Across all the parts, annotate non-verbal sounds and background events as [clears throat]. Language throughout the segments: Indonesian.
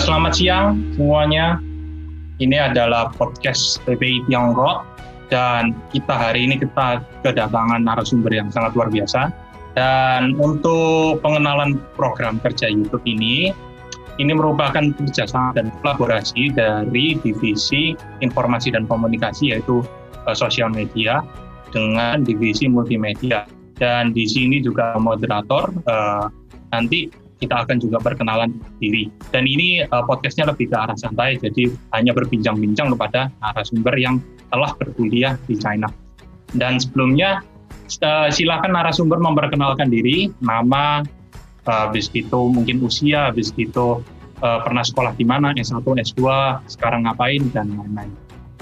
selamat siang semuanya. Ini adalah podcast PPI Tiongkok dan kita hari ini kita kedatangan narasumber yang sangat luar biasa. Dan untuk pengenalan program kerja YouTube ini, ini merupakan kerjasama dan kolaborasi dari divisi informasi dan komunikasi yaitu uh, sosial media dengan divisi multimedia. Dan di sini juga moderator uh, nanti kita akan juga perkenalan diri. Dan ini uh, podcastnya lebih ke arah santai, jadi hanya berbincang-bincang kepada narasumber yang telah berkuliah di China. Dan sebelumnya, uh, silakan narasumber memperkenalkan diri, nama, uh, habis itu mungkin usia, habis itu uh, pernah sekolah di mana, S1, S2, sekarang ngapain, dan lain-lain.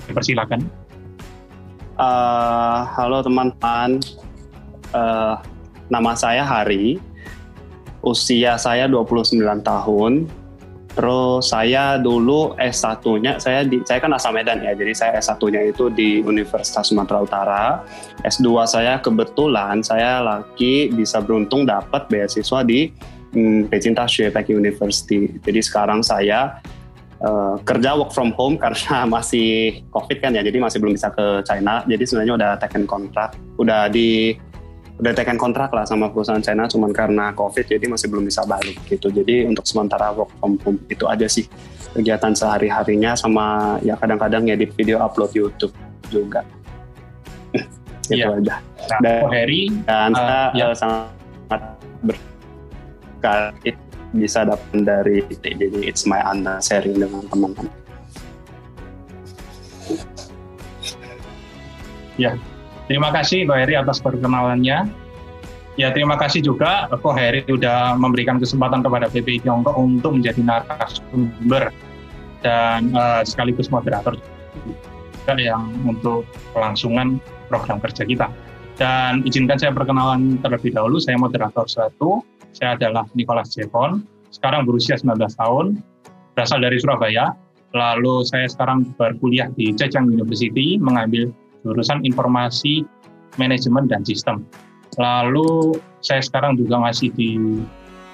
Persilakan. Uh, halo teman-teman, uh, nama saya Hari, usia saya 29 tahun. Terus saya dulu S1-nya saya di saya kan asal Medan ya. Jadi saya S1-nya itu di Universitas Sumatera Utara. S2 saya kebetulan saya lagi bisa beruntung dapat beasiswa di hmm, Taoyuan Peking University. Jadi sekarang saya uh, kerja work from home [laughs] karena masih COVID kan ya. Jadi masih belum bisa ke China. Jadi sebenarnya udah taken kontrak, udah di udah tekan kontrak lah sama perusahaan China cuman karena covid jadi masih belum bisa balik gitu. Jadi untuk sementara work from home itu aja sih kegiatan sehari harinya sama ya kadang-kadang ngedit video upload YouTube juga. [laughs] Itu ya. aja. Nah, dan, Harry, dan uh, saya ya. sangat berkait bisa dapat dari jadi it's my honor sharing dengan teman-teman. Ya Terima kasih Ko Heri atas perkenalannya. Ya terima kasih juga Ko Heri sudah memberikan kesempatan kepada PPI Tiongkok untuk menjadi narasumber dan uh, sekaligus moderator juga yang untuk kelangsungan program kerja kita. Dan izinkan saya perkenalan terlebih dahulu, saya moderator satu, saya adalah Nicholas Jevon, sekarang berusia 19 tahun, berasal dari Surabaya, lalu saya sekarang berkuliah di Zhejiang University, mengambil jurusan informasi manajemen dan sistem. Lalu saya sekarang juga masih di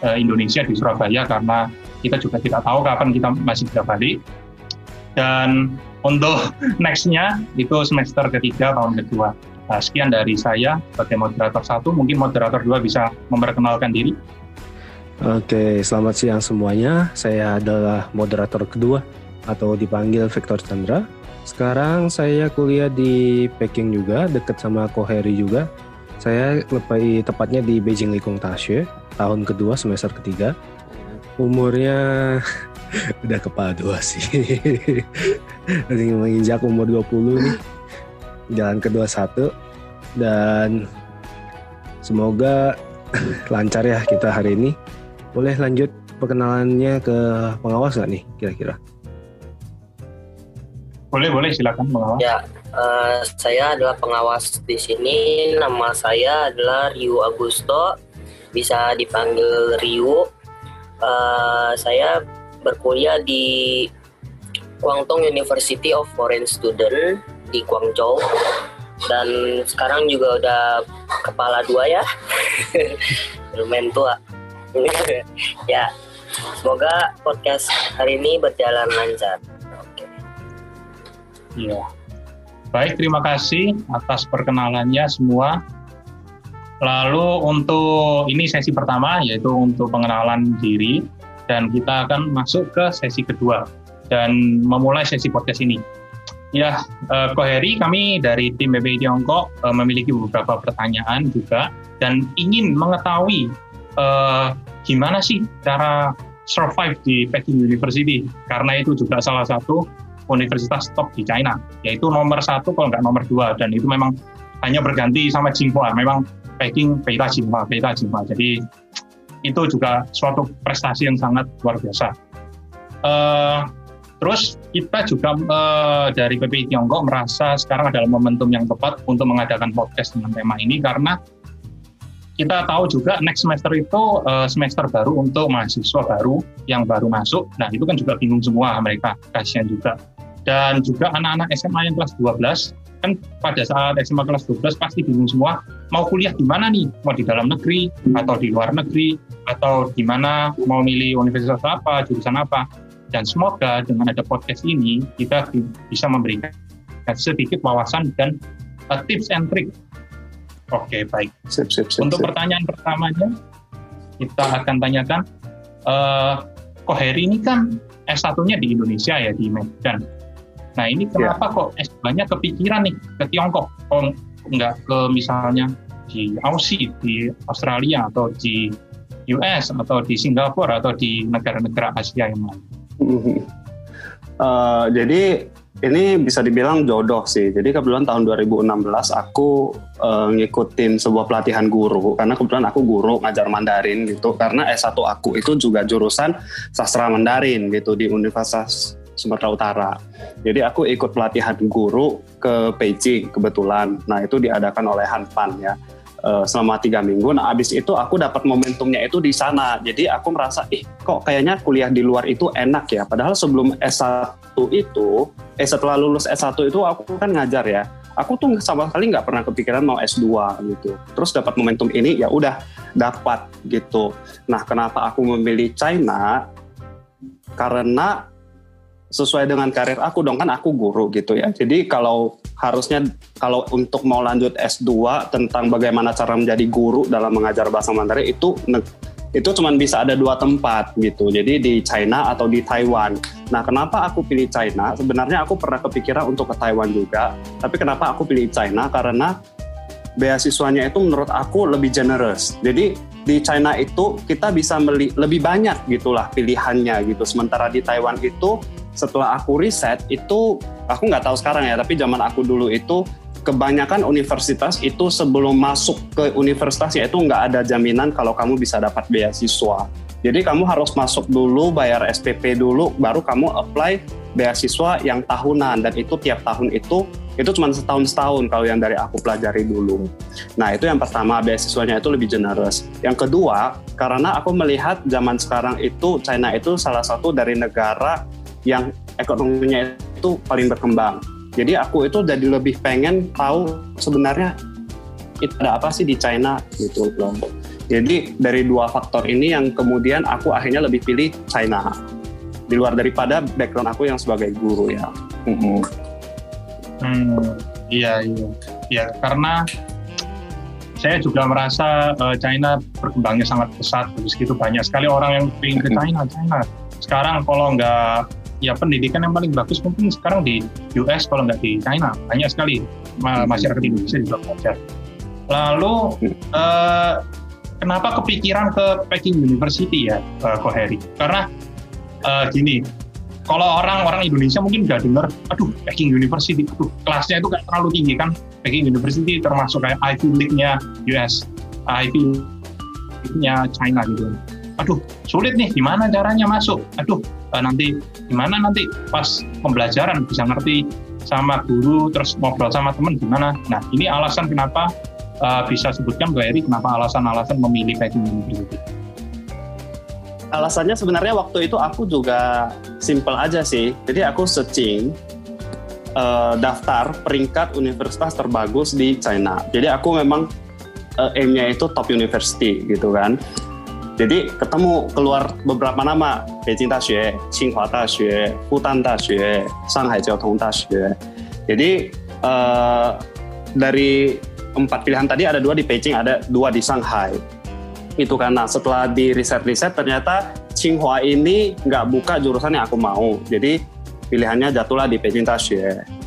uh, Indonesia di Surabaya karena kita juga tidak tahu kapan kita masih bisa balik. Dan untuk [laughs] nextnya itu semester ketiga tahun kedua. Nah, sekian dari saya sebagai moderator satu, mungkin moderator dua bisa memperkenalkan diri. Oke, selamat siang semuanya. Saya adalah moderator kedua atau dipanggil Victor Chandra. Sekarang saya kuliah di Peking juga, dekat sama Koheri juga. Saya lebih tepatnya di Beijing Likong Tashi, tahun kedua semester ketiga. Umurnya [laughs] udah kepala dua sih. [laughs] Masih menginjak umur 20 nih. Jalan kedua satu. Dan semoga [laughs] lancar ya kita hari ini. Boleh lanjut perkenalannya ke pengawas nggak nih kira-kira? Boleh, boleh silakan pengawas. Ya, uh, saya adalah pengawas di sini. Nama saya adalah Ryu Agusto, bisa dipanggil Ryu. Uh, saya berkuliah di Guangdong University of Foreign Student di Guangzhou dan sekarang juga udah kepala dua ya, [laughs] lumayan tua. [laughs] ya, semoga podcast hari ini berjalan lancar. Iya. Baik, terima kasih atas perkenalannya semua. Lalu untuk ini sesi pertama yaitu untuk pengenalan diri dan kita akan masuk ke sesi kedua dan memulai sesi podcast ini. Ya, eh, Koheri kami dari tim BPI Tiongkok eh, memiliki beberapa pertanyaan juga dan ingin mengetahui eh, gimana sih cara survive di Peking University karena itu juga salah satu universitas top di China, yaitu nomor satu kalau nggak nomor dua, dan itu memang hanya berganti sama Tsinghua, memang Peking, Peita, Tsinghua, Peita, Tsinghua. Jadi itu juga suatu prestasi yang sangat luar biasa. Uh, terus kita juga uh, dari PPI Tiongkok merasa sekarang adalah momentum yang tepat untuk mengadakan podcast dengan tema ini karena kita tahu juga next semester itu uh, semester baru untuk mahasiswa baru yang baru masuk. Nah, itu kan juga bingung semua mereka, kasihan juga. Dan juga anak-anak SMA yang kelas 12, kan pada saat SMA kelas 12 pasti bingung semua, mau kuliah di mana nih? Mau di dalam negeri, atau di luar negeri, atau di mana mau milih universitas apa, jurusan apa. Dan semoga dengan ada podcast ini kita bisa memberikan sedikit wawasan dan uh, tips and trick. Oke, baik. Sip, sip, sip, Untuk sip. pertanyaan pertamanya, kita akan tanyakan, uh, Koheri ini kan S1-nya di Indonesia ya, di Medan. Nah ini kenapa yeah. kok S2-nya kepikiran nih ke Tiongkok? Kok nggak ke misalnya di Aussie, di Australia, atau di US, atau di Singapura, atau di negara-negara Asia yang lain? Uh, jadi ini bisa dibilang jodoh sih. Jadi kebetulan tahun 2016 aku uh, ngikutin sebuah pelatihan guru karena kebetulan aku guru ngajar Mandarin gitu. Karena S1 aku itu juga jurusan sastra Mandarin gitu di Universitas Sumatera Utara. Jadi aku ikut pelatihan guru ke Beijing kebetulan. Nah itu diadakan oleh Hanpan ya uh, selama tiga minggu. Nah, abis itu aku dapat momentumnya itu di sana. Jadi aku merasa, ih kok kayaknya kuliah di luar itu enak ya. Padahal sebelum S1 itu, eh setelah lulus S1 itu aku kan ngajar ya. Aku tuh sama sekali nggak pernah kepikiran mau S2 gitu. Terus dapat momentum ini, ya udah dapat gitu. Nah, kenapa aku memilih China? Karena sesuai dengan karir aku dong kan aku guru gitu ya. Jadi kalau harusnya kalau untuk mau lanjut S2 tentang bagaimana cara menjadi guru dalam mengajar bahasa Mandarin itu itu cuma bisa ada dua tempat gitu. Jadi di China atau di Taiwan. Nah, kenapa aku pilih China? Sebenarnya aku pernah kepikiran untuk ke Taiwan juga. Tapi kenapa aku pilih China? Karena beasiswanya itu menurut aku lebih generous. Jadi di China itu kita bisa lebih banyak gitulah pilihannya gitu. Sementara di Taiwan itu setelah aku riset itu aku nggak tahu sekarang ya tapi zaman aku dulu itu kebanyakan universitas itu sebelum masuk ke universitasnya itu nggak ada jaminan kalau kamu bisa dapat beasiswa. Jadi kamu harus masuk dulu, bayar SPP dulu, baru kamu apply beasiswa yang tahunan dan itu tiap tahun itu itu cuma setahun setahun kalau yang dari aku pelajari dulu. Nah itu yang pertama beasiswanya itu lebih generous. Yang kedua karena aku melihat zaman sekarang itu China itu salah satu dari negara yang ekonominya itu paling berkembang. Jadi aku itu jadi lebih pengen tahu sebenarnya itu ada apa sih di China gitu loh. Jadi dari dua faktor ini yang kemudian aku akhirnya lebih pilih China di luar daripada background aku yang sebagai guru ya. Hmm, iya iya, ya karena saya juga merasa uh, China berkembangnya sangat pesat, begitu banyak sekali orang yang ingin ke China, China. Sekarang kalau nggak ya pendidikan yang paling bagus mungkin sekarang di US kalau nggak di China banyak sekali masyarakat Indonesia juga belajar. Lalu uh, kenapa kepikiran ke Peking University ya uh, Koheri? Karena uh, gini, kalau orang-orang Indonesia mungkin nggak dengar, aduh Peking University, aduh kelasnya itu kayak terlalu tinggi kan. Peking University termasuk kayak Ivy League-nya US, Ivy League-nya China gitu. Aduh sulit nih, gimana caranya masuk? Aduh uh, nanti gimana nanti pas pembelajaran bisa ngerti sama guru terus ngobrol sama teman gimana? Nah ini alasan kenapa uh, bisa sebutkan Mbak Eri kenapa alasan-alasan memilih Peking University alasannya sebenarnya waktu itu aku juga simple aja sih. Jadi aku searching uh, daftar peringkat universitas terbagus di China. Jadi aku memang uh, aimnya itu top university gitu kan jadi ketemu keluar beberapa nama Beijing Daxue, Tsinghua Daxue, Fudan Daxue, Shanghai Jiaotong Daxue. Jadi uh, dari empat pilihan tadi ada dua di Beijing, ada dua di Shanghai. Itu karena setelah di riset-riset ternyata Tsinghua ini nggak buka jurusan yang aku mau. Jadi pilihannya jatuhlah di Beijing Daxue.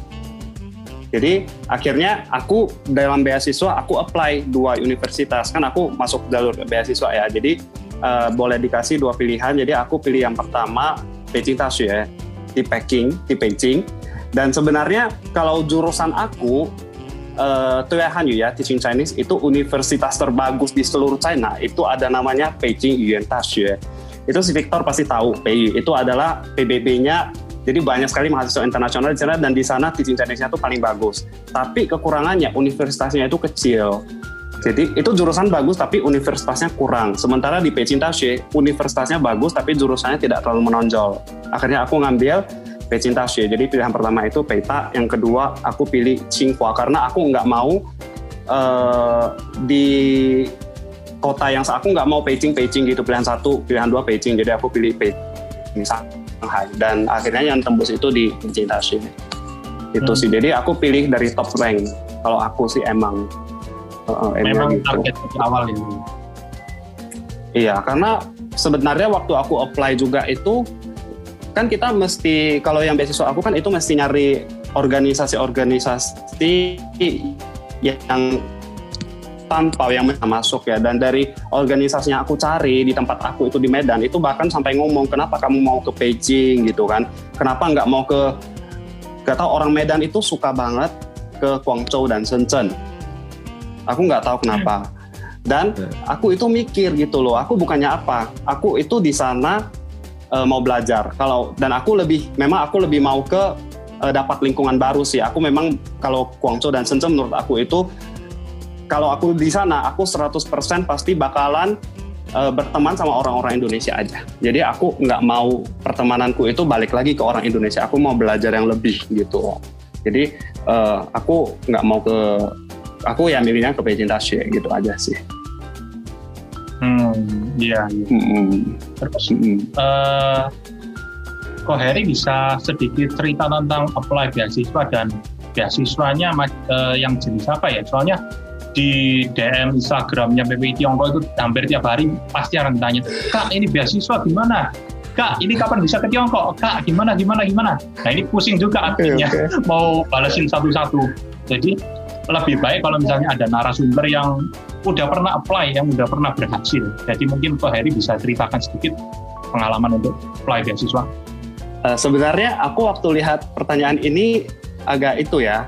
Jadi akhirnya aku dalam beasiswa aku apply dua universitas kan aku masuk jalur beasiswa ya. Jadi uh, boleh dikasih dua pilihan. Jadi aku pilih yang pertama Beijing ya di Peking di Beijing. Dan sebenarnya kalau jurusan aku uh, Hanyu ya Teaching Chinese itu universitas terbagus di seluruh China itu ada namanya Beijing Yuan Taxue. Itu si Victor pasti tahu PU itu adalah PBB-nya jadi banyak sekali mahasiswa internasional di sana dan di sana teaching Chinese-nya itu paling bagus. Tapi kekurangannya universitasnya itu kecil. Jadi itu jurusan bagus tapi universitasnya kurang. Sementara di Beijing Taxi universitasnya bagus tapi jurusannya tidak terlalu menonjol. Akhirnya aku ngambil Beijing Taxi. Jadi pilihan pertama itu Peita, yang kedua aku pilih Tsinghua karena aku nggak mau uh, di kota yang aku nggak mau Beijing Beijing gitu pilihan satu pilihan dua Beijing jadi aku pilih Beijing Shanghai dan akhirnya yang tembus itu di Jintashi itu hmm. sih. Jadi aku pilih dari top rank. Kalau aku sih emang uh, memang gitu. target awal ini. Iya karena sebenarnya waktu aku apply juga itu kan kita mesti kalau yang beasiswa aku kan itu mesti nyari organisasi-organisasi yang tanpa yang masuk ya. Dan dari organisasinya aku cari di tempat aku itu di Medan itu bahkan sampai ngomong kenapa kamu mau ke Beijing? gitu kan. Kenapa nggak mau ke gak tahu orang Medan itu suka banget ke Guangzhou dan Shenzhen. Aku nggak tahu kenapa. [laughs] Dan aku itu mikir gitu loh aku bukannya apa aku itu di sana uh, mau belajar. Kalau dan aku lebih memang aku lebih mau ke uh, dapat lingkungan baru sih. Aku memang kalau Guangzhou dan Shenzhen menurut aku itu kalau aku di sana aku 100% pasti bakalan uh, berteman sama orang-orang Indonesia aja. Jadi aku nggak mau pertemananku itu balik lagi ke orang Indonesia. Aku mau belajar yang lebih gitu. Jadi uh, aku nggak mau ke aku ya milihnya ke Beijing Tashi gitu aja sih. Hmm, iya. iya. Hmm. Terus, hmm. Uh, kok Harry bisa sedikit cerita tentang apply beasiswa dan beasiswanya uh, yang jenis apa ya? Soalnya di DM Instagramnya PPI Tiongkok itu hampir tiap hari pasti akan tanya, Kak ini beasiswa gimana? Kak ini kapan bisa ke Tiongkok? Kak gimana gimana gimana? Nah ini pusing juga artinya okay, [laughs] okay. mau balasin satu-satu. Jadi lebih baik kalau misalnya ada narasumber yang udah pernah apply, yang udah pernah berhasil. Jadi mungkin Pak Heri bisa ceritakan sedikit pengalaman untuk apply beasiswa. Uh, sebenarnya aku waktu lihat pertanyaan ini agak itu ya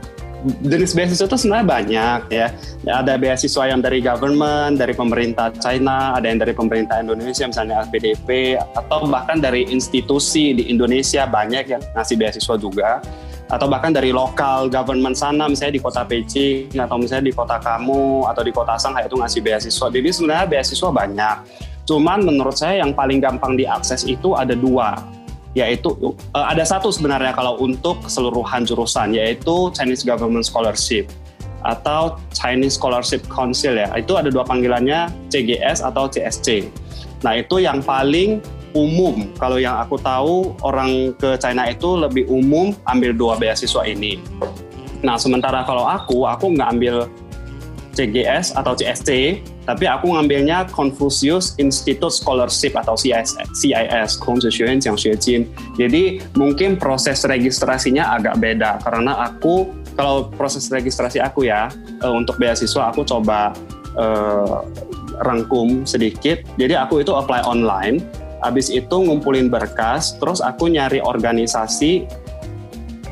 jenis beasiswa itu sebenarnya banyak ya. Ada beasiswa yang dari government, dari pemerintah China, ada yang dari pemerintah Indonesia misalnya LPDP atau bahkan dari institusi di Indonesia banyak yang ngasih beasiswa juga atau bahkan dari lokal government sana misalnya di kota Beijing atau misalnya di kota kamu atau di kota Shanghai itu ngasih beasiswa. Jadi sebenarnya beasiswa banyak. Cuman menurut saya yang paling gampang diakses itu ada dua yaitu uh, ada satu sebenarnya kalau untuk keseluruhan jurusan yaitu Chinese Government Scholarship atau Chinese Scholarship Council ya. Itu ada dua panggilannya CGS atau CSC. Nah, itu yang paling umum. Kalau yang aku tahu orang ke China itu lebih umum ambil dua beasiswa ini. Nah, sementara kalau aku, aku nggak ambil CGS atau CSC, tapi aku ngambilnya Confucius Institute Scholarship atau CIS, CIS Jadi mungkin proses registrasinya agak beda karena aku kalau proses registrasi aku ya uh, untuk beasiswa aku coba uh, rangkum sedikit. Jadi aku itu apply online, habis itu ngumpulin berkas, terus aku nyari organisasi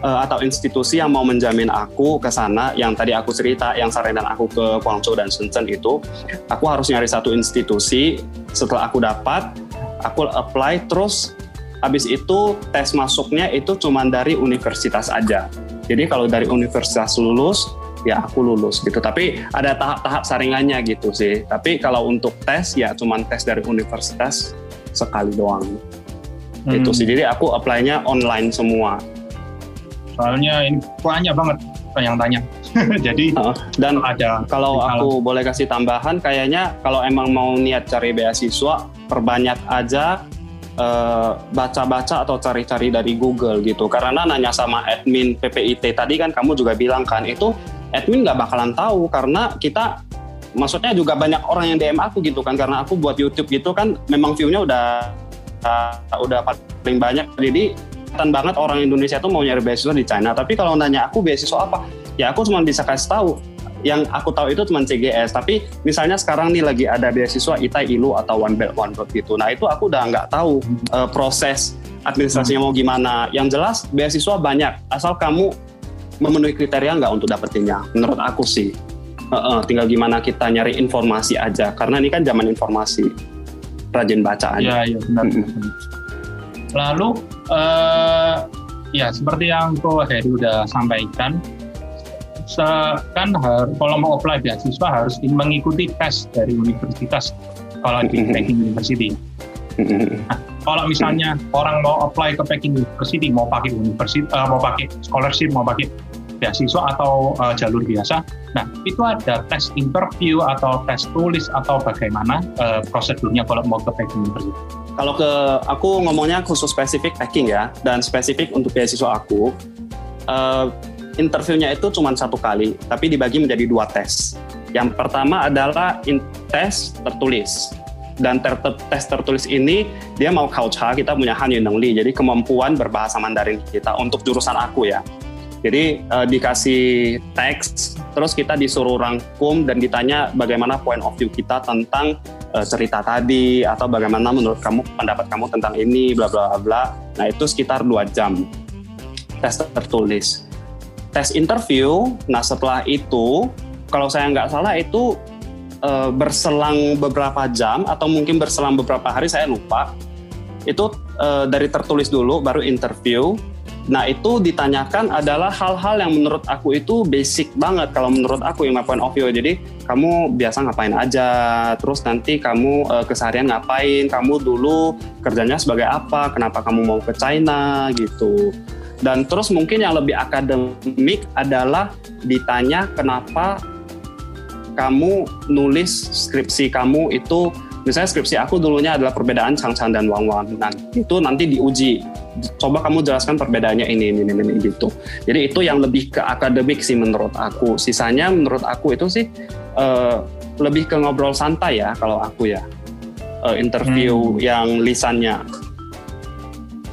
uh, atau institusi yang mau menjamin aku ke sana yang tadi aku cerita yang saran aku ke Guangzhou dan Shenzhen itu aku harus nyari satu institusi. Setelah aku dapat aku apply terus habis itu tes masuknya itu cuma dari universitas aja. Jadi kalau dari universitas lulus ya aku lulus gitu. Tapi ada tahap-tahap saringannya gitu sih. Tapi kalau untuk tes ya cuma tes dari universitas sekali doang. Hmm. itu sih. Jadi aku apply-nya online semua soalnya ini banyak banget yang tanya. [laughs] Jadi uh, dan ada kalau aku boleh kasih tambahan, kayaknya kalau emang mau niat cari beasiswa, perbanyak aja eh, baca-baca uh, atau cari-cari dari Google gitu. Karena nanya sama admin PPIT tadi kan kamu juga bilang kan itu admin nggak bakalan tahu karena kita maksudnya juga banyak orang yang DM aku gitu kan karena aku buat YouTube gitu kan memang view-nya udah uh, udah paling banyak jadi kelihatan banget orang Indonesia tuh mau nyari beasiswa di China. Tapi kalau nanya aku beasiswa apa, ya aku cuma bisa kasih tahu. Yang aku tahu itu cuma CGS. Tapi misalnya sekarang nih lagi ada beasiswa ITAI ILU atau One Belt One Road gitu. Nah itu aku udah nggak tahu uh, proses administrasinya mau gimana. Yang jelas beasiswa banyak. Asal kamu memenuhi kriteria nggak untuk dapetinnya. Menurut aku sih. Uh, uh, tinggal gimana kita nyari informasi aja. Karena ini kan zaman informasi. Rajin baca aja. Iya, iya benar. Lalu uh, ya seperti yang Ko Heri udah sampaikan, kan kalau mau apply beasiswa harus mengikuti tes dari universitas kalau di [laughs] Peking University. Nah, kalau misalnya orang mau apply ke Peking University, mau pakai universitas, uh, mau pakai scholarship, mau pakai beasiswa atau uh, jalur biasa, nah itu ada tes interview atau tes tulis atau bagaimana uh, prosedurnya kalau mau ke Peking University. Kalau ke aku ngomongnya khusus spesifik packing ya dan spesifik untuk beasiswa aku uh, interviewnya itu cuma satu kali tapi dibagi menjadi dua tes. Yang pertama adalah in tes tertulis. Dan ter tes tertulis ini dia mau culture kita punya Han Nengli jadi kemampuan berbahasa Mandarin kita untuk jurusan aku ya jadi uh, dikasih teks terus kita disuruh rangkum dan ditanya bagaimana point of view kita tentang uh, cerita tadi atau bagaimana menurut kamu pendapat kamu tentang ini bla bla bla. Nah itu sekitar dua jam. Tes tertulis. Tes interview nah setelah itu kalau saya nggak salah itu uh, berselang beberapa jam atau mungkin berselang beberapa hari saya lupa. Itu uh, dari tertulis dulu baru interview Nah itu ditanyakan adalah hal-hal yang menurut aku itu basic banget kalau menurut aku yang point of view. Jadi kamu biasa ngapain aja, terus nanti kamu uh, keseharian ngapain, kamu dulu kerjanya sebagai apa, kenapa kamu mau ke China gitu. Dan terus mungkin yang lebih akademik adalah ditanya kenapa kamu nulis skripsi kamu itu misalnya skripsi aku dulunya adalah perbedaan Changchang dan Wang Wang. Nah, itu nanti diuji. Coba kamu jelaskan perbedaannya ini, ini, ini, ini, gitu. Jadi itu yang lebih ke akademik sih menurut aku. Sisanya menurut aku itu sih uh, lebih ke ngobrol santai ya kalau aku ya. Uh, interview hmm. yang lisannya.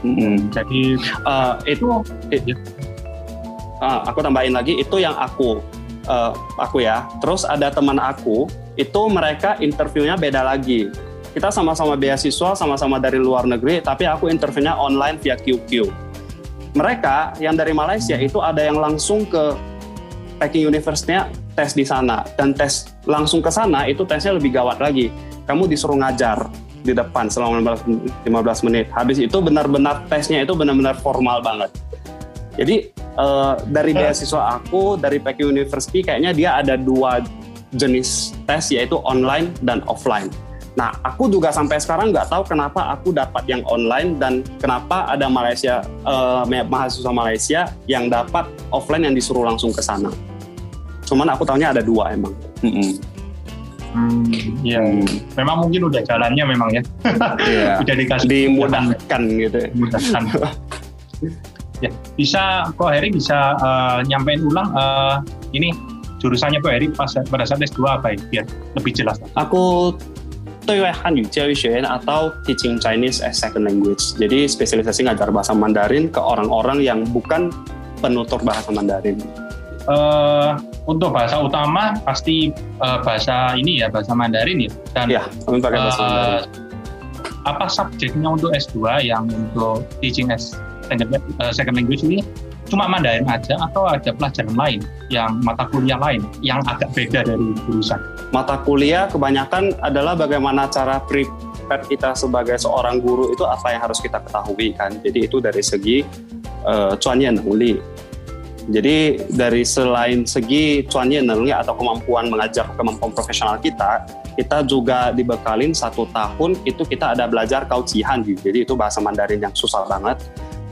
Hmm. Jadi uh, itu, itu uh, aku tambahin lagi itu yang aku uh, aku ya. Terus ada teman aku itu mereka interviewnya beda lagi. Kita sama-sama beasiswa, sama-sama dari luar negeri, tapi aku interviewnya online via QQ. Mereka yang dari Malaysia itu ada yang langsung ke Peking University-nya tes di sana dan tes langsung ke sana itu tesnya lebih gawat lagi. Kamu disuruh ngajar di depan selama 15 menit. Habis itu benar-benar tesnya itu benar-benar formal banget. Jadi uh, dari beasiswa aku dari Peking University kayaknya dia ada dua jenis tes yaitu online dan offline. Nah, aku juga sampai sekarang nggak tahu kenapa aku dapat yang online dan kenapa ada Malaysia uh, mahasiswa Malaysia yang dapat offline yang disuruh langsung ke sana. Cuman aku tahunya ada dua emang. Mm -hmm. Hmm, iya. Hmm. Memang mungkin udah jalannya memang ya. Iya. [laughs] udah dikasih dimudahkan gitu. Ya. Dimudahkan. ya, bisa kok Heri bisa uh, nyampein ulang uh, ini jurusannya Pak Heri pas pada saat S2 apa ya biar lebih jelas aku Hanyu atau Teaching Chinese as Second Language. Jadi spesialisasi ngajar bahasa Mandarin ke orang-orang yang bukan penutur bahasa Mandarin. Uh, untuk bahasa utama pasti uh, bahasa ini ya bahasa Mandarin ya dan ya, pakai bahasa uh, Mandarin. Apa subjeknya untuk S2 yang untuk Teaching as Second Language ini cuma Mandarin aja atau ada pelajaran lain yang mata kuliah lain yang agak beda dari jurusan? Mata kuliah kebanyakan adalah bagaimana cara prepare kita sebagai seorang guru itu apa yang harus kita ketahui kan. Jadi itu dari segi uh, nengli. Jadi dari selain segi cuannya nengli atau kemampuan mengajar kemampuan profesional kita, kita juga dibekalin satu tahun itu kita ada belajar kaucihan jadi itu bahasa Mandarin yang susah banget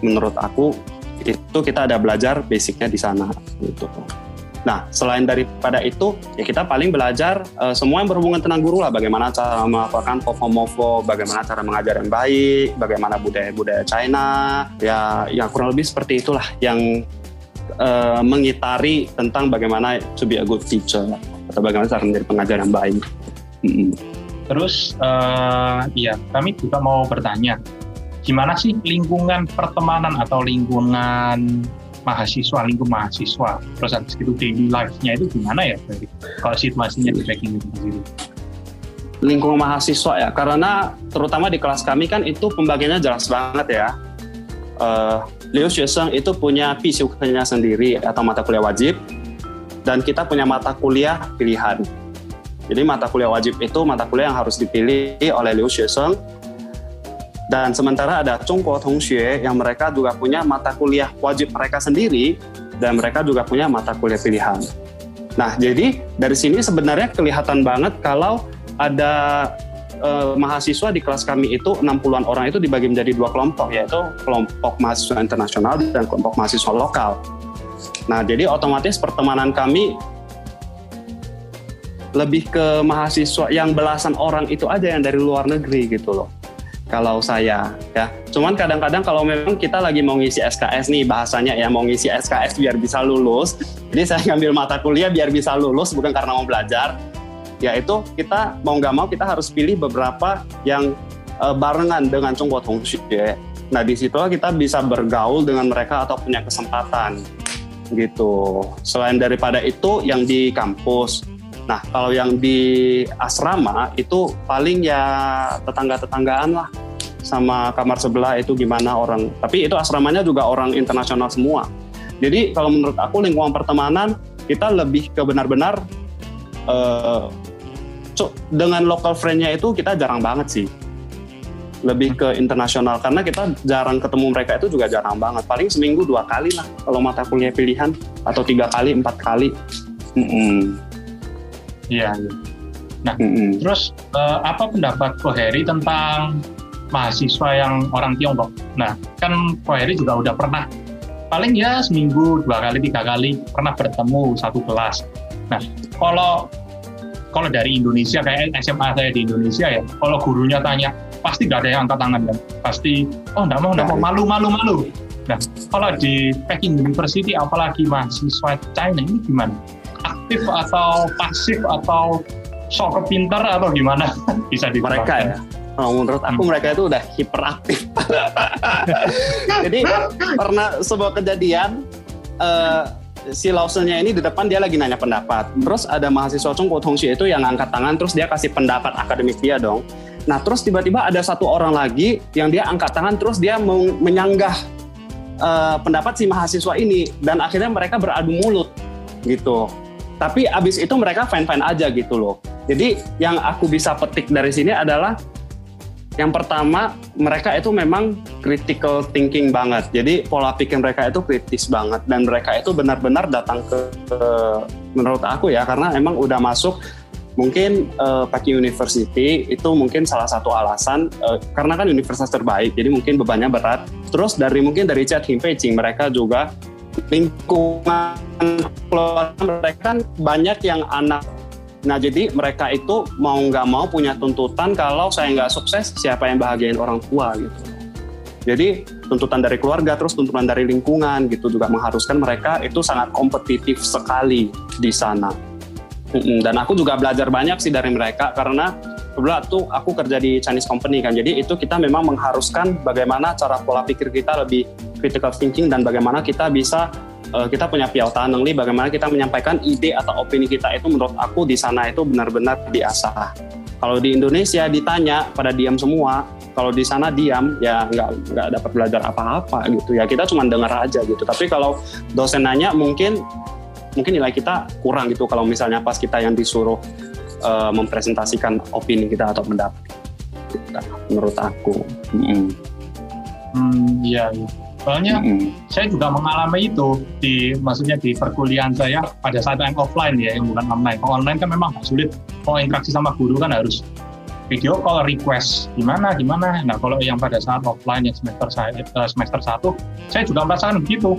menurut aku itu kita ada belajar basicnya di sana gitu. Nah, selain daripada itu, ya kita paling belajar uh, semua yang berhubungan tentang guru lah, bagaimana cara melakukan pofo bagaimana cara mengajar yang baik, bagaimana budaya-budaya China, ya yang kurang lebih seperti itulah yang uh, mengitari tentang bagaimana to be a good teacher atau bagaimana cara menjadi pengajar yang baik. Mm -hmm. Terus, uh, ya kami juga mau bertanya, gimana sih lingkungan pertemanan atau lingkungan mahasiswa, lingkup mahasiswa, terus habis itu daily life-nya itu gimana ya kalau situasinya di itu sendiri? Lingkungan mahasiswa ya, karena terutama di kelas kami kan itu pembagiannya jelas banget ya. Uh, Liu Xueseng itu punya pisiuknya sendiri atau mata kuliah wajib, dan kita punya mata kuliah pilihan. Jadi mata kuliah wajib itu mata kuliah yang harus dipilih oleh Liu Xueseng dan sementara ada Chongguo Tongxue yang mereka juga punya mata kuliah wajib mereka sendiri dan mereka juga punya mata kuliah pilihan. Nah, jadi dari sini sebenarnya kelihatan banget kalau ada eh, mahasiswa di kelas kami itu 60-an orang itu dibagi menjadi dua kelompok yaitu kelompok mahasiswa internasional dan kelompok mahasiswa lokal. Nah, jadi otomatis pertemanan kami lebih ke mahasiswa yang belasan orang itu aja yang dari luar negeri gitu loh kalau saya ya. Cuman kadang-kadang kalau memang kita lagi mau ngisi SKS nih bahasanya ya mau ngisi SKS biar bisa lulus. Jadi saya ngambil mata kuliah biar bisa lulus bukan karena mau belajar. Ya itu kita mau nggak mau kita harus pilih beberapa yang uh, barengan dengan Cungguo ya. Nah di situ kita bisa bergaul dengan mereka atau punya kesempatan gitu. Selain daripada itu yang di kampus Nah, kalau yang di asrama itu paling ya tetangga-tetanggaan lah sama kamar sebelah itu gimana orang. Tapi itu asramanya juga orang internasional semua. Jadi kalau menurut aku lingkungan pertemanan kita lebih ke benar-benar uh, dengan local friend-nya itu kita jarang banget sih. Lebih ke internasional karena kita jarang ketemu mereka itu juga jarang banget. Paling seminggu dua kali lah kalau mata kuliah pilihan atau tiga kali empat kali. Mm -hmm. Iya. Nah, mm-hmm. terus uh, apa pendapat Ko Heri tentang mahasiswa yang orang Tiongkok? Nah, kan Ko Heri juga udah pernah paling ya seminggu dua kali tiga kali pernah bertemu satu kelas. Nah, kalau kalau dari Indonesia kayak SMA saya di Indonesia ya, kalau gurunya tanya pasti gak ada yang angkat tangan kan, pasti oh nggak mau nggak mau malu malu malu. Nah, kalau di Peking University apalagi mahasiswa China ini gimana? aktif atau pasif atau sok kepintar atau gimana [laughs] bisa di mereka ya oh, menurut aku hmm. mereka itu udah hiperaktif. [laughs] Jadi pernah sebuah kejadian uh, si Lawsonnya ini di depan dia lagi nanya pendapat. Terus ada mahasiswa Chung Tongxi itu yang angkat tangan terus dia kasih pendapat akademik dia dong. Nah terus tiba-tiba ada satu orang lagi yang dia angkat tangan terus dia menyanggah uh, pendapat si mahasiswa ini. Dan akhirnya mereka beradu mulut gitu. Tapi abis itu mereka fine fine aja gitu loh. Jadi yang aku bisa petik dari sini adalah yang pertama mereka itu memang critical thinking banget. Jadi pola pikir mereka itu kritis banget. Dan mereka itu benar-benar datang ke, ke menurut aku ya karena emang udah masuk mungkin uh, Paki University itu mungkin salah satu alasan uh, karena kan universitas terbaik jadi mungkin bebannya berat. Terus dari mungkin dari chat Himpei mereka juga lingkungan keluarga mereka kan banyak yang anak Nah jadi mereka itu mau nggak mau punya tuntutan kalau saya nggak sukses siapa yang bahagiain orang tua gitu. Jadi tuntutan dari keluarga terus tuntutan dari lingkungan gitu juga mengharuskan mereka itu sangat kompetitif sekali di sana. Dan aku juga belajar banyak sih dari mereka karena kebetulan tuh aku kerja di Chinese company kan. Jadi itu kita memang mengharuskan bagaimana cara pola pikir kita lebih critical thinking dan bagaimana kita bisa uh, kita punya piautan nengli bagaimana kita menyampaikan ide atau opini kita itu menurut aku di sana itu benar-benar diasah. Kalau di Indonesia ditanya pada diam semua, kalau di sana diam ya nggak nggak dapat belajar apa-apa gitu ya kita cuma dengar aja gitu. Tapi kalau dosen nanya mungkin mungkin nilai kita kurang gitu kalau misalnya pas kita yang disuruh uh, mempresentasikan opini kita atau pendapat. Menurut aku. Hmm, hmm iya. iya. Soalnya mm-hmm. saya juga mengalami itu di maksudnya di perkuliahan saya pada saat yang offline ya yang bukan online. Kalau online kan memang sulit. Kalau interaksi sama guru kan harus video call request gimana gimana. Nah kalau yang pada saat offline yang semester saya eh, semester satu saya juga merasakan begitu.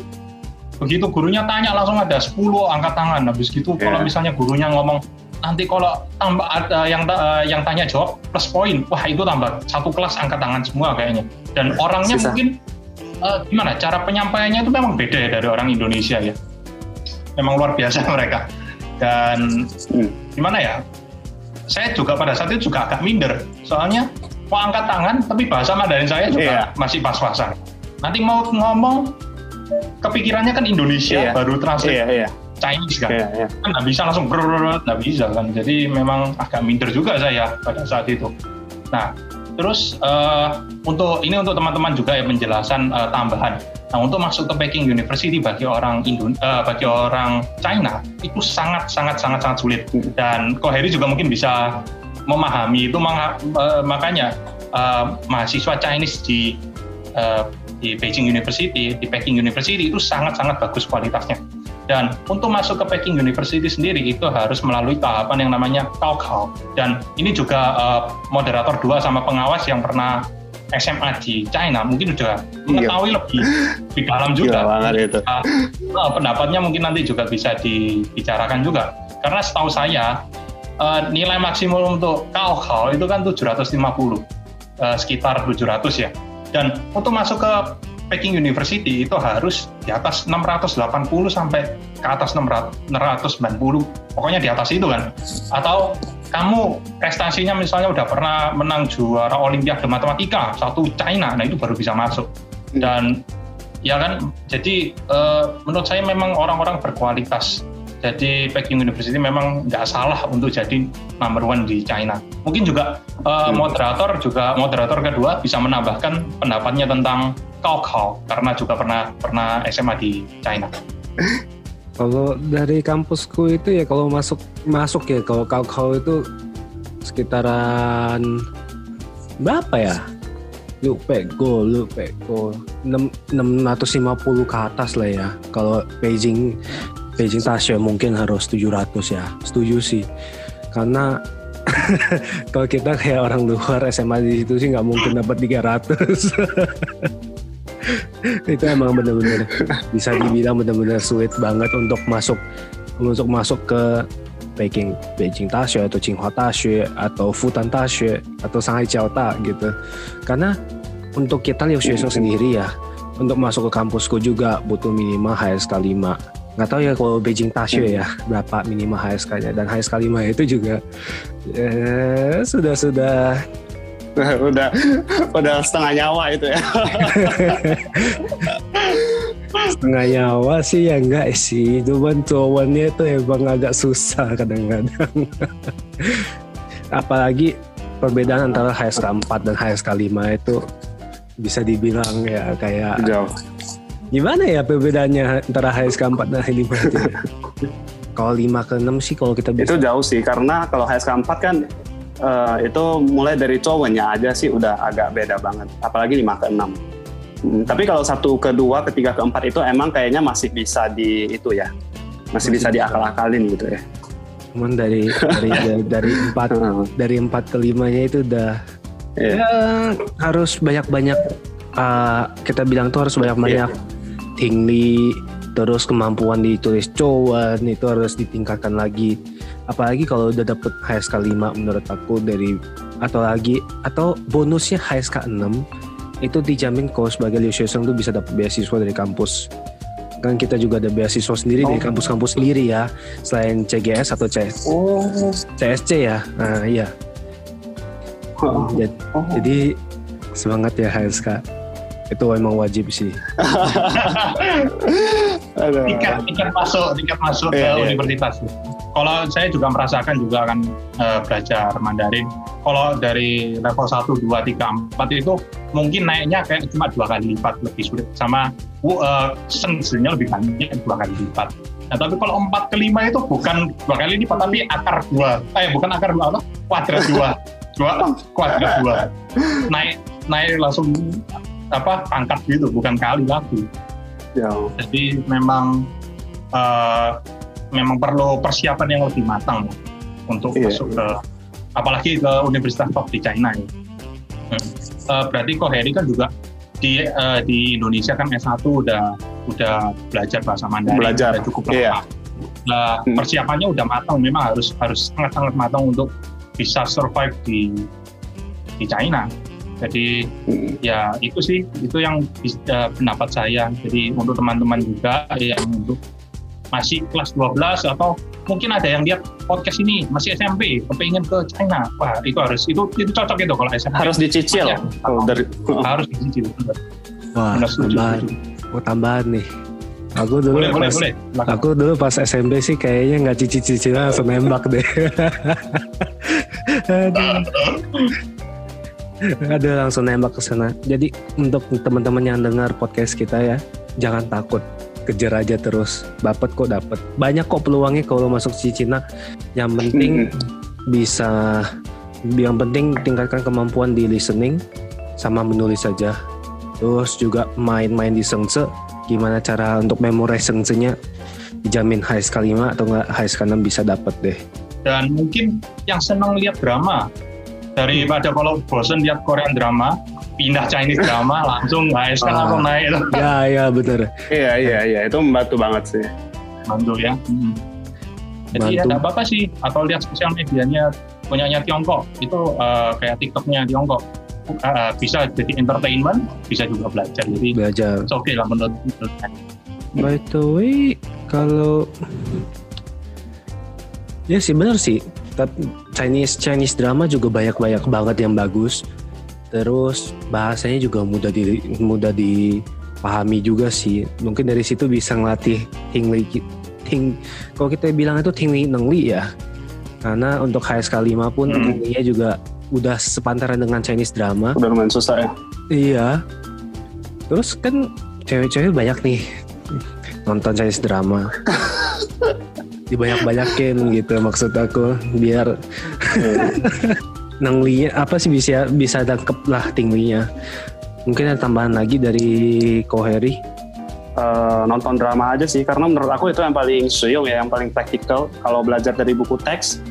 Begitu gurunya tanya langsung ada 10 angkat tangan. Habis gitu yeah. kalau misalnya gurunya ngomong nanti kalau tambah ada yang uh, yang tanya jawab plus poin, wah itu tambah satu kelas angkat tangan semua kayaknya. Dan orangnya Susah. mungkin uh, gimana cara penyampaiannya itu memang beda ya dari orang Indonesia ya memang luar biasa [laughs] mereka dan hmm. gimana ya saya juga pada saat itu juga agak minder soalnya mau angkat tangan tapi bahasa Mandarin saya juga yeah. masih pas-pasan nanti mau ngomong kepikirannya kan Indonesia yeah. baru translate yeah, yeah. Chinese kan yeah, yeah. kan nggak bisa langsung nggak bisa kan jadi memang agak minder juga saya pada saat itu nah Terus uh, untuk ini untuk teman-teman juga ya penjelasan uh, tambahan. Nah untuk masuk ke Peking University bagi orang Indo, uh, bagi orang China itu sangat sangat sangat sangat sulit dan Koheri juga mungkin bisa memahami itu uh, makanya uh, mahasiswa Chinese di uh, di Beijing University, di Peking University itu sangat sangat bagus kualitasnya. Dan untuk masuk ke Peking University sendiri itu harus melalui tahapan yang namanya Kaokao. Dan ini juga uh, moderator dua sama pengawas yang pernah SMA di China mungkin sudah iya. mengetahui lebih lebih dalam juga. itu. Uh, uh, pendapatnya mungkin nanti juga bisa dibicarakan juga. Karena setahu saya uh, nilai maksimum untuk Kaokao itu kan 750. uh, sekitar 700 ya. Dan untuk masuk ke Peking University itu harus di atas 680 sampai ke atas 690 pokoknya di atas itu kan. Atau kamu prestasinya misalnya udah pernah menang juara olimpiade matematika satu China nah itu baru bisa masuk. Hmm. dan ya kan jadi uh, menurut saya memang orang-orang berkualitas jadi Peking University memang nggak salah untuk jadi number one di China. Mungkin juga uh, moderator juga moderator kedua bisa menambahkan pendapatnya tentang Kaokao karena juga pernah pernah SMA di China. [laughs] Kalau dari kampusku itu ya kalau masuk masuk ya kalau Kaokao itu sekitaran berapa ya? Lu pego, lu pego 6, 650 ke atas lah ya. Kalau Beijing Beijing Tasya mungkin harus 700 ya. Setuju sih. Karena [laughs] kalau kita kayak orang luar SMA di situ sih nggak mungkin dapat 300. [laughs] itu emang bener-bener bisa dibilang bener-bener sulit banget untuk masuk untuk masuk ke Beijing Beijing Tasya atau Tsinghua Tasya atau Fudan Tasya atau Shanghai Jiaota gitu. Karena untuk kita lihat sendiri ya, untuk masuk ke kampusku juga butuh minimal HSK 5 nggak tahu ya kalau Beijing Tasyo ya berapa minimal HSK-nya dan HSK 5 itu juga eh, sudah sudah. [laughs] Udah udah setengah nyawa itu ya. [laughs] Setengah nyawa sih ya enggak sih. Cuman cowoknya itu emang agak susah kadang-kadang. [laughs] Apalagi perbedaan antara HSK 4 dan HSK 5 itu bisa dibilang ya kayak jauh Gimana ya perbedaannya antara HSK 4 dan 5 itu ya? kalau 5 ke 6 sih kalau kita bisa. Itu jauh sih karena kalau HSK 4 kan uh, itu mulai dari cowoknya aja sih udah agak beda banget. Apalagi 5 ke 6. Hmm, tapi kalau satu ke dua, ketiga, keempat itu emang kayaknya masih bisa di itu ya, masih, masih bisa diakal-akalin gitu ya. Cuman dari dari [laughs] dari, dari empat dari empat ke limanya itu udah yeah. ya harus banyak-banyak uh, kita bilang tuh harus banyak-banyak yeah tinggi terus kemampuan ditulis cowan itu harus ditingkatkan lagi apalagi kalau udah dapet HSK 5 menurut aku dari atau lagi atau bonusnya HSK 6 itu dijamin kalau sebagai Liu Shueseng tuh bisa dapat beasiswa dari kampus kan kita juga ada beasiswa sendiri oh. dari kampus-kampus sendiri ya selain CGS atau CS oh. CSC ya nah iya oh. Jadi, oh. jadi semangat ya HSK itu emang wajib sih. [laughs] tiket tiket masuk tiket masuk yeah, ke yeah. universitas. Kalau saya juga merasakan juga akan uh, belajar Mandarin. Kalau dari level 1, 2, 3, 4 itu mungkin naiknya kayak cuma dua kali lipat lebih sulit sama uh, sengsinya lebih banyak dua kali lipat. Nah, tapi kalau empat ke lima itu bukan dua kali lipat tapi akar dua, eh bukan akar dua apa? Kuadrat dua, [laughs] dua kuadrat dua. Naik naik langsung apa pangkat gitu bukan kali lagi ya. jadi memang uh, memang perlu persiapan yang lebih matang untuk iya. masuk ke apalagi ke universitas top di China ya. Hmm. Uh, berarti kok Harry kan juga di uh, di Indonesia kan S1 udah udah belajar bahasa Mandarin belajar udah cukup lama. Iya. Nah, hmm. persiapannya udah matang memang harus harus sangat sangat matang untuk bisa survive di di China. Jadi hmm. ya itu sih itu yang uh, pendapat saya. Jadi untuk teman-teman juga yang untuk masih kelas 12 atau mungkin ada yang lihat podcast ini masih SMP kepingin ke China. Wah itu harus itu itu cocok itu kalau SMP harus dicicil ya, oh, dari, harus dicicil wah tambahan. oh, tambahan nih. Aku dulu boleh, pas, boleh, boleh. aku dulu pas SMP sih kayaknya nggak cicil-cicil langsung nembak deh [laughs] ada langsung nembak ke sana. Jadi untuk teman-teman yang dengar podcast kita ya, jangan takut. Kejar aja terus. Dapat kok dapat banyak kok peluangnya kalau masuk si Cina. Yang penting [laughs] bisa yang penting tingkatkan kemampuan di listening sama menulis saja. Terus juga main-main di sengse gimana cara untuk memorize sengsenya dijamin HSK 5 atau enggak HSK 6 bisa dapat deh. Dan mungkin yang senang lihat drama daripada kalau bosen lihat Korean drama pindah Chinese drama langsung HSK ah, langsung naik [laughs] ya ya benar iya iya iya itu membantu banget sih. Bantu ya. Hmm. jadi ya tidak apa-apa sih. Atau lihat sosial medianya punyanya Tiongkok. Itu uh, kayak TikToknya Tiongkok. Uh, bisa jadi entertainment, bisa juga belajar. Jadi belajar. oke okay lah menurut, menurut By the way, kalau ya sih benar sih. Tapi Chinese Chinese drama juga banyak banyak banget yang bagus. Terus bahasanya juga mudah di mudah dipahami juga sih. Mungkin dari situ bisa ngelatih tingli ting kalau kita bilang itu tingli nengli ya. Karena untuk HSK 5 pun hmm. tinglinya juga udah sepantaran dengan Chinese drama. Udah lumayan susah ya. Iya. Terus kan cewek-cewek banyak nih nonton Chinese drama [laughs] dibanyak-banyakin gitu maksud aku biar [laughs] nanglinya apa sih bisa bisa dangkep lah tingginya. Mungkin ada tambahan lagi dari Koheri uh, nonton drama aja sih karena menurut aku itu yang paling suyung ya yang paling praktikal. Kalau belajar dari buku teks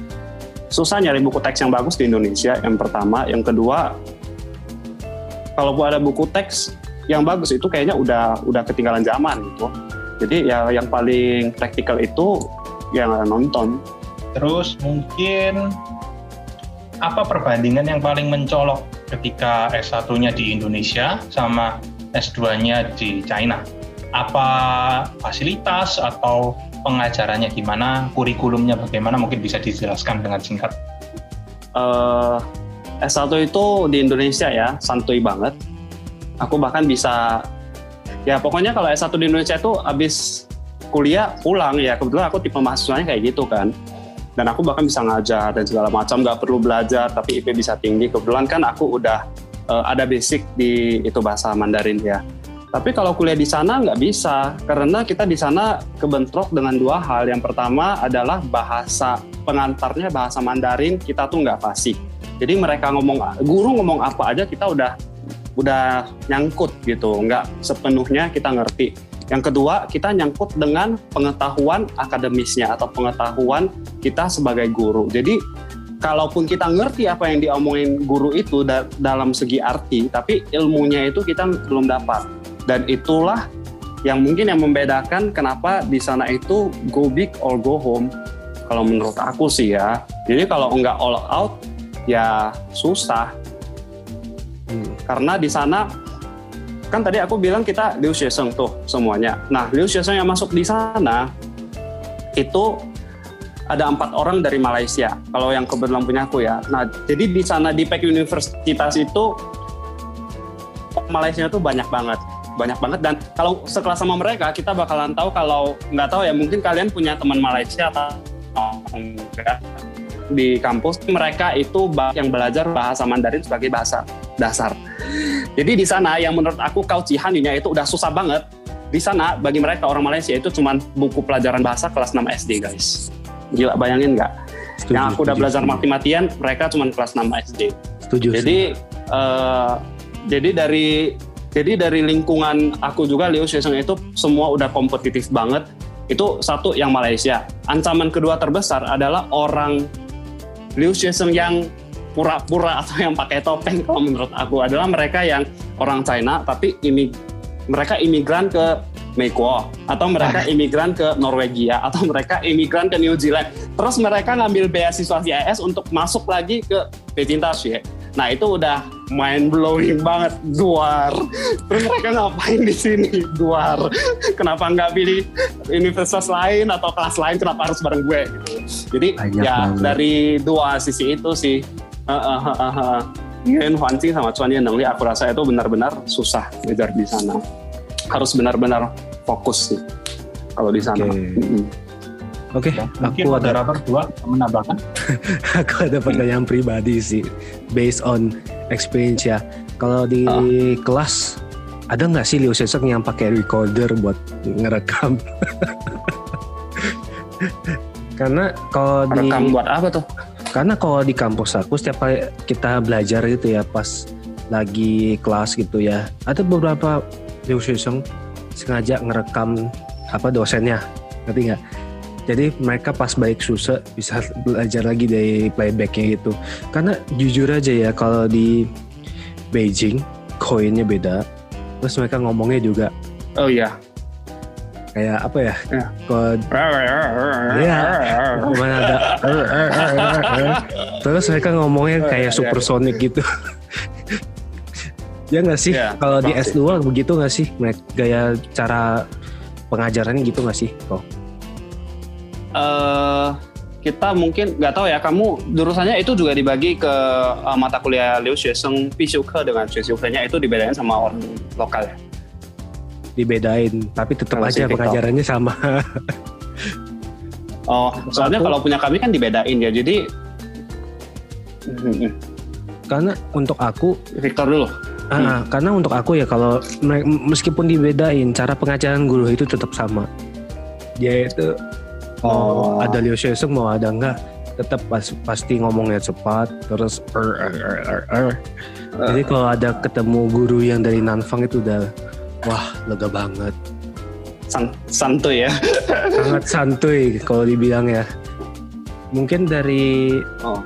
susah nyari buku teks yang bagus di Indonesia yang pertama. Yang kedua kalau ada buku teks yang bagus itu kayaknya udah udah ketinggalan zaman gitu. Jadi ya yang paling praktikal itu yang nonton. Terus mungkin apa perbandingan yang paling mencolok ketika S1-nya di Indonesia sama S2-nya di China? Apa fasilitas atau pengajarannya gimana? Kurikulumnya bagaimana? Mungkin bisa dijelaskan dengan singkat. Uh, S1 itu di Indonesia ya santuy banget. Aku bahkan bisa ya pokoknya kalau S1 di Indonesia itu habis kuliah pulang. Ya kebetulan aku tipe mahasiswanya kayak gitu kan. Dan aku bahkan bisa ngajar dan segala macam nggak perlu belajar tapi IP bisa tinggi. Kebetulan kan aku udah uh, ada basic di itu bahasa Mandarin ya. Tapi kalau kuliah di sana nggak bisa karena kita di sana kebentrok dengan dua hal. Yang pertama adalah bahasa pengantarnya bahasa Mandarin kita tuh nggak fasih jadi mereka ngomong guru ngomong apa aja kita udah udah nyangkut gitu, nggak sepenuhnya kita ngerti. Yang kedua, kita nyangkut dengan pengetahuan akademisnya atau pengetahuan kita sebagai guru. Jadi, kalaupun kita ngerti apa yang diomongin guru itu da dalam segi arti, tapi ilmunya itu kita belum dapat. Dan itulah yang mungkin yang membedakan kenapa di sana itu go big or go home. Kalau menurut aku sih ya. Jadi kalau nggak all out, ya susah karena di sana kan tadi aku bilang kita Liu Xieseng tuh semuanya. Nah, Liu Xieseng yang masuk di sana itu ada empat orang dari Malaysia. Kalau yang kebetulan punya aku ya. Nah, jadi di sana di Peck Universitas itu Malaysia itu banyak banget banyak banget dan kalau sekelas sama mereka kita bakalan tahu kalau nggak tahu ya mungkin kalian punya teman Malaysia atau enggak di kampus mereka itu yang belajar bahasa Mandarin sebagai bahasa dasar jadi di sana yang menurut aku kau cihaninya itu udah susah banget. Di sana bagi mereka orang Malaysia itu cuma buku pelajaran bahasa kelas 6 SD guys. Gila bayangin nggak? Yang aku udah belajar mati-matian, mereka cuma kelas 6 SD. Setuju. Jadi uh, jadi dari jadi dari lingkungan aku juga Liu Xiaoseng itu semua udah kompetitif banget. Itu satu yang Malaysia. Ancaman kedua terbesar adalah orang Liu Xiaoseng yang pura-pura atau yang pakai topeng kalau menurut aku adalah mereka yang orang China tapi imi mereka imigran ke Mexico atau mereka ah. imigran ke Norwegia atau mereka imigran ke New Zealand terus mereka ngambil beasiswa CIS untuk masuk lagi ke Beijing ya nah itu udah mind blowing banget duar terus mereka ngapain di sini duar kenapa nggak pilih universitas lain atau kelas lain kenapa harus bareng gue gitu jadi Banyak ya banget. dari dua sisi itu sih Ingin Huanci sama Cuan Nengli aku rasa itu benar-benar susah ngejar di sana. Harus benar-benar fokus sih kalau di sana. Okay. Mm-hmm. okay, aku ada moderator dua menambahkan. [laughs] aku ada pertanyaan pribadi sih, based on experience ya. Kalau di uh. kelas ada nggak sih Liu Sesek yang pakai recorder buat ngerekam? [laughs] Karena kalau di rekam buat apa tuh? Karena kalau di kampus aku setiap kali kita belajar gitu ya pas lagi kelas gitu ya, ada beberapa dosen sengaja ngerekam apa dosennya, ngerti nggak? Jadi mereka pas baik susah bisa belajar lagi dari playbacknya gitu. Karena jujur aja ya kalau di Beijing koinnya beda, terus mereka ngomongnya juga. Oh iya, kayak apa ya? ya. Kod ya, mana ada terus mereka ngomongnya kayak supersonic gitu. Ya nggak sih? Ya, Kalau di pasti. S2 begitu nggak sih? Gaya cara pengajarannya gitu nggak sih? Kok? Eh kita mungkin nggak tahu ya kamu jurusannya itu juga dibagi ke eh, mata kuliah Liu Xueseng Pisuke dengan Xueseng-nya itu dibedain sama orang lokal ya. Dibedain, tapi tetap aja pengajarannya sama. Oh, soalnya kalau punya kami kan dibedain ya. Jadi Hmm, karena untuk aku, Victor dulu. ah, karena untuk aku ya kalau meskipun dibedain, cara pengajaran guru itu tetap sama. Dia itu Oh. ada Liu Xueseng mau ada enggak tetap pas, pasti ngomongnya cepat terus er, er, er, er, er. jadi kalau ada ketemu guru yang dari Nanfang itu udah wah lega banget San- santuy ya. [laughs] sangat santuy kalau dibilang ya mungkin dari Oh.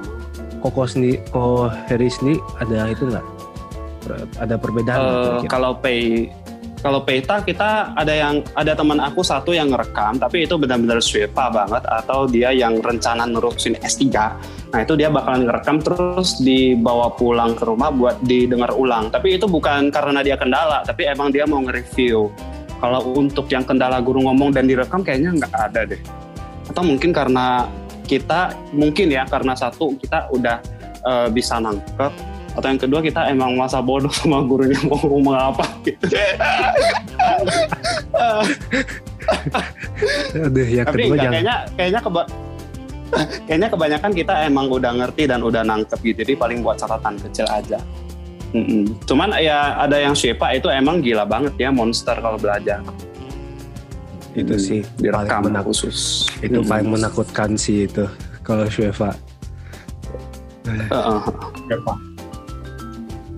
Koko sendiri Koko Heri sendiri ada itu enggak ada perbedaan nggak Eh, kira-kira? kalau pay kalau peta kita ada yang ada teman aku satu yang ngerekam tapi itu benar-benar swepa banget atau dia yang rencana nerusin S3 nah itu dia bakalan ngerekam terus dibawa pulang ke rumah buat didengar ulang. Tapi itu bukan karena dia kendala tapi emang dia mau nge-review. Kalau untuk yang kendala guru ngomong dan direkam kayaknya nggak ada deh. Atau mungkin karena kita mungkin ya karena satu kita udah eh, bisa nangkep atau yang kedua kita emang masa bodoh sama gurunya mau ngomong apa gitu. Aduh, yang Tapi kedua enggak, jangan kayaknya kayaknya keba kayaknya kebanyakan kita emang udah ngerti dan udah nangkep gitu. Jadi paling buat catatan kecil aja. Mm-mm. Cuman ya ada yang Shepa itu emang gila banget ya monster kalau belajar. itu Mm, sih direkam paling khusus. itu Mm. paling menakutkan sih itu kalau Sheva Heeh.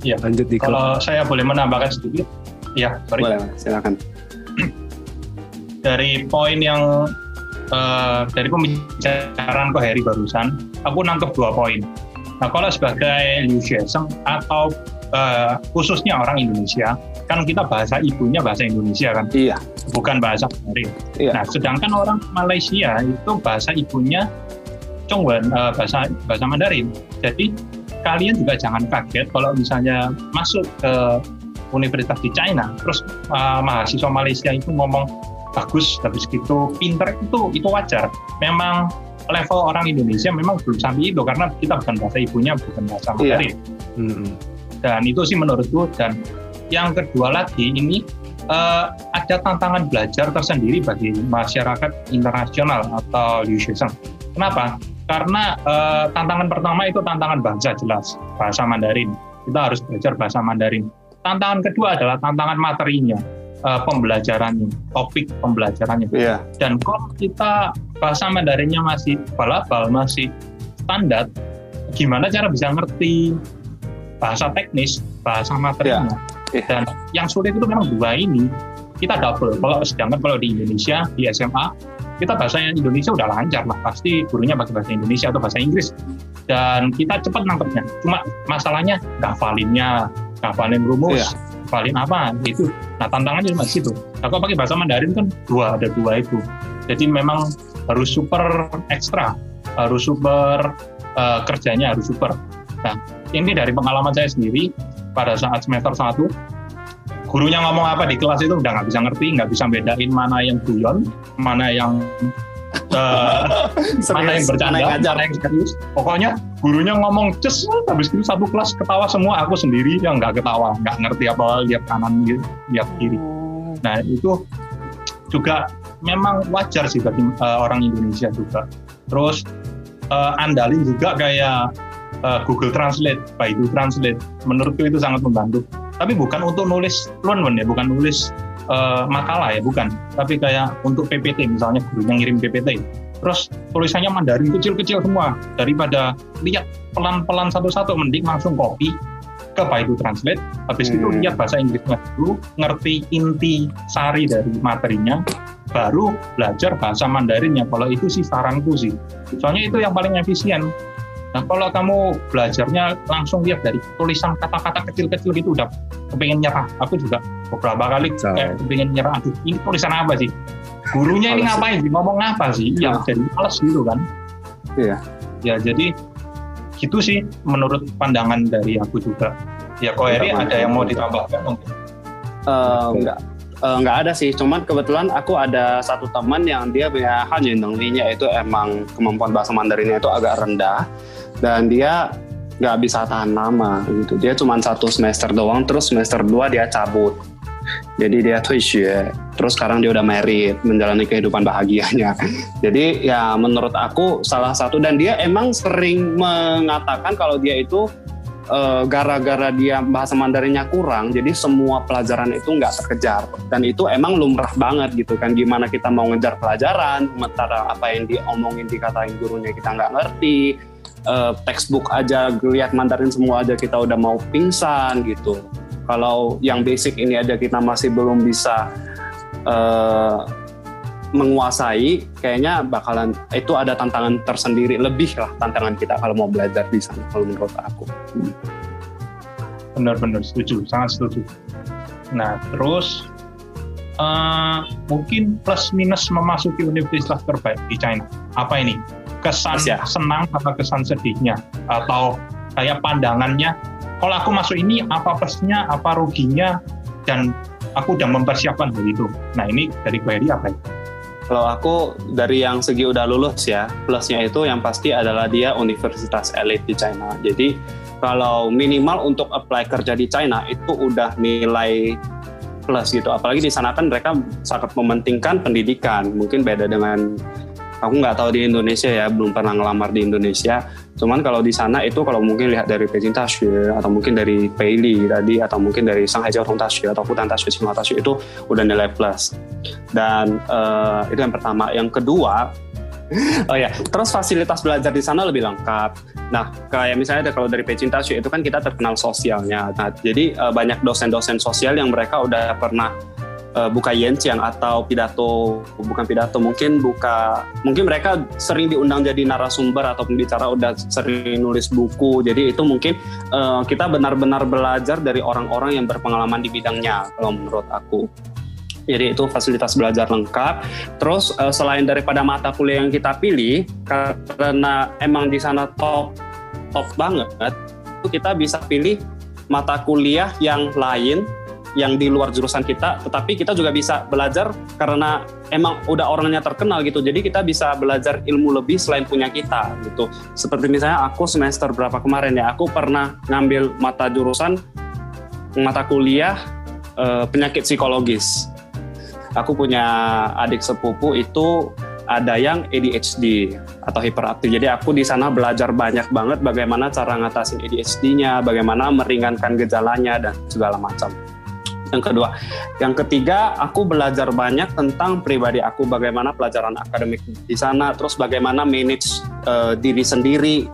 Ya, lanjut di Kalau saya boleh menambahkan sedikit, ya sorry. boleh silakan. [clears throat] dari poin yang eh, dari pembicaraan Ko Heri barusan, aku nangkep dua poin. Nah, kalau sebagai Liu atau eh, khususnya orang Indonesia, kan kita bahasa ibunya bahasa Indonesia kan, Iya. bukan bahasa Mandarin. Iya. Nah, sedangkan orang Malaysia itu bahasa ibunya Chongwen, eh, bahasa bahasa Mandarin. Jadi kalian juga jangan kaget kalau misalnya masuk ke universitas di China, terus eh, mahasiswa Malaysia itu ngomong bagus, habis gitu pinter itu itu wajar. Memang level orang Indonesia memang belum sampai itu karena kita bukan bahasa ibunya, bukan bahasa Iya. Mandarin dan itu sih menurutku dan yang kedua lagi ini eh, ada tantangan belajar tersendiri bagi masyarakat internasional atau Liu. Kenapa? Karena eh, tantangan pertama itu tantangan bahasa jelas, bahasa Mandarin. Kita harus belajar bahasa Mandarin. Tantangan kedua adalah tantangan materinya, eh, pembelajarannya, topik pembelajarannya. Iya. Dan kalau kita bahasa Mandarinnya masih balabal, masih standar, gimana cara bisa ngerti bahasa teknis, bahasa materinya. Iya. Dan yang sulit itu memang dua ini. Kita double. Kalau sedangkan kalau di Indonesia di SMA kita bahasa Indonesia udah lancar lah. Pasti gurunya pakai bahasa Indonesia atau bahasa Inggris. Dan kita cepat nangkepnya. Cuma masalahnya ngafalinnya, ngafalin rumus, Iya. ngafalin apa itu. Nah tantangannya cuma situ. Nah kalau pakai bahasa Mandarin kan dua ada dua itu. Jadi memang harus super ekstra, harus super eh, kerjanya harus super. Nah ini dari pengalaman saya sendiri pada saat semester 1 gurunya ngomong apa di kelas itu udah nggak bisa ngerti, nggak bisa bedain mana yang guyon, mana yang eh, [laughs] mana yang bercanda, Mana yang ngajar. mana yang serius. Pokoknya gurunya ngomong ces, habis itu satu kelas ketawa semua, aku sendiri yang nggak ketawa, nggak ngerti apa lihat kanan, lihat kiri. Nah itu juga memang wajar sih bagi eh, orang Indonesia juga. Terus eh, andalin juga kayak Google Translate, Baidu Translate. Menurutku itu sangat membantu. Tapi bukan untuk nulis fluent ya, bukan nulis eh, makalah ya, bukan. Tapi kayak untuk PPT misalnya gurunya ngirim PPT. Terus tulisannya Mandarin kecil-kecil semua daripada lihat pelan-pelan satu-satu mending langsung copy ke Baidu Translate habis itu Hmm. lihat bahasa Inggrisnya dulu ngerti inti sari dari materinya baru belajar bahasa Mandarinnya kalau itu sih saranku sih soalnya itu yang paling efisien nah kalau kamu belajarnya langsung lihat dari tulisan kata-kata kecil-kecil gitu udah kepengen nyerah. Aku juga beberapa kali So. kayak kepengen nyerah. Aduh ini tulisan apa sih? Gurunya ini ngapain sih? Ngomong apa sih? Ya Ah. jadi males gitu kan. Iya. ya jadi gitu sih menurut pandangan dari aku juga. Ya, kok Eri ada yang mau ditambahkan mungkin? Uh, enggak, uh, enggak ada sih. Cuman kebetulan aku ada satu teman yang dia punya Nenglinya itu emang kemampuan bahasa Mandarinnya itu agak rendah dan dia nggak bisa tahan lama gitu. Dia cuma satu semester doang, terus semester 2 dia cabut. Jadi dia tuisye, terus sekarang dia udah married, menjalani kehidupan bahagianya. [laughs] Jadi ya menurut aku salah satu dan dia emang sering mengatakan kalau dia itu uh, gara-gara dia bahasa Mandarinnya kurang, jadi semua pelajaran itu nggak terkejar. Dan itu emang lumrah banget gitu kan. Gimana kita mau ngejar pelajaran, sementara apa yang diomongin dikatain gurunya kita nggak ngerti. Uh, textbook aja lihat Mandarin semua aja kita udah mau pingsan gitu. Kalau yang basic ini aja kita masih belum bisa uh, menguasai kayaknya bakalan itu ada tantangan tersendiri lebih lah tantangan kita kalau mau belajar di sana kalau menurut aku. Benar-benar setuju sangat setuju. Nah terus uh, mungkin plus minus memasuki universitas terbaik di China. Apa ini kesan ya. senang atau kesan sedihnya atau kayak pandangannya kalau aku masuk ini apa plusnya apa ruginya dan aku udah mempersiapkan hal itu nah ini dari query apa itu kalau aku dari yang segi udah lulus ya, plusnya itu yang pasti adalah dia universitas elit di China. Jadi kalau minimal untuk apply kerja di China itu udah nilai plus gitu. Apalagi di sana kan mereka sangat mementingkan pendidikan. Mungkin beda dengan aku nggak tahu di Indonesia ya, belum pernah ngelamar di Indonesia. Cuman kalau di sana itu kalau mungkin lihat dari Beijing Tashi atau mungkin dari Peili tadi atau mungkin dari Shanghai Jiao Tong Tashi atau Fudan Tashi, Tsinghua Tashi itu udah nilai plus. Dan uh, itu yang pertama. Yang kedua, [laughs] oh ya, terus fasilitas belajar di sana lebih lengkap. Nah, kayak misalnya kalau dari Beijing itu kan kita terkenal sosialnya. Nah, jadi uh, banyak dosen-dosen sosial yang mereka udah pernah uh, buka Yenchiang atau pidato bukan pidato mungkin buka mungkin mereka sering diundang jadi narasumber atau pembicara udah sering nulis buku jadi itu mungkin uh, kita benar-benar belajar dari orang-orang yang berpengalaman di bidangnya kalau menurut aku jadi itu fasilitas belajar lengkap. Terus uh, selain daripada mata kuliah yang kita pilih, karena emang di sana top top banget, kita bisa pilih mata kuliah yang lain yang di luar jurusan kita, tetapi kita juga bisa belajar karena emang udah orangnya terkenal gitu. Jadi kita bisa belajar ilmu lebih selain punya kita gitu. Seperti misalnya aku semester berapa kemarin ya, aku pernah ngambil mata jurusan mata kuliah e, penyakit psikologis. Aku punya adik sepupu itu ada yang ADHD atau hiperaktif. Jadi aku di sana belajar banyak banget bagaimana cara ngatasin ADHD-nya, bagaimana meringankan gejalanya dan segala macam yang kedua. Yang ketiga, aku belajar banyak tentang pribadi aku, bagaimana pelajaran akademik di sana, terus bagaimana manage uh, diri sendiri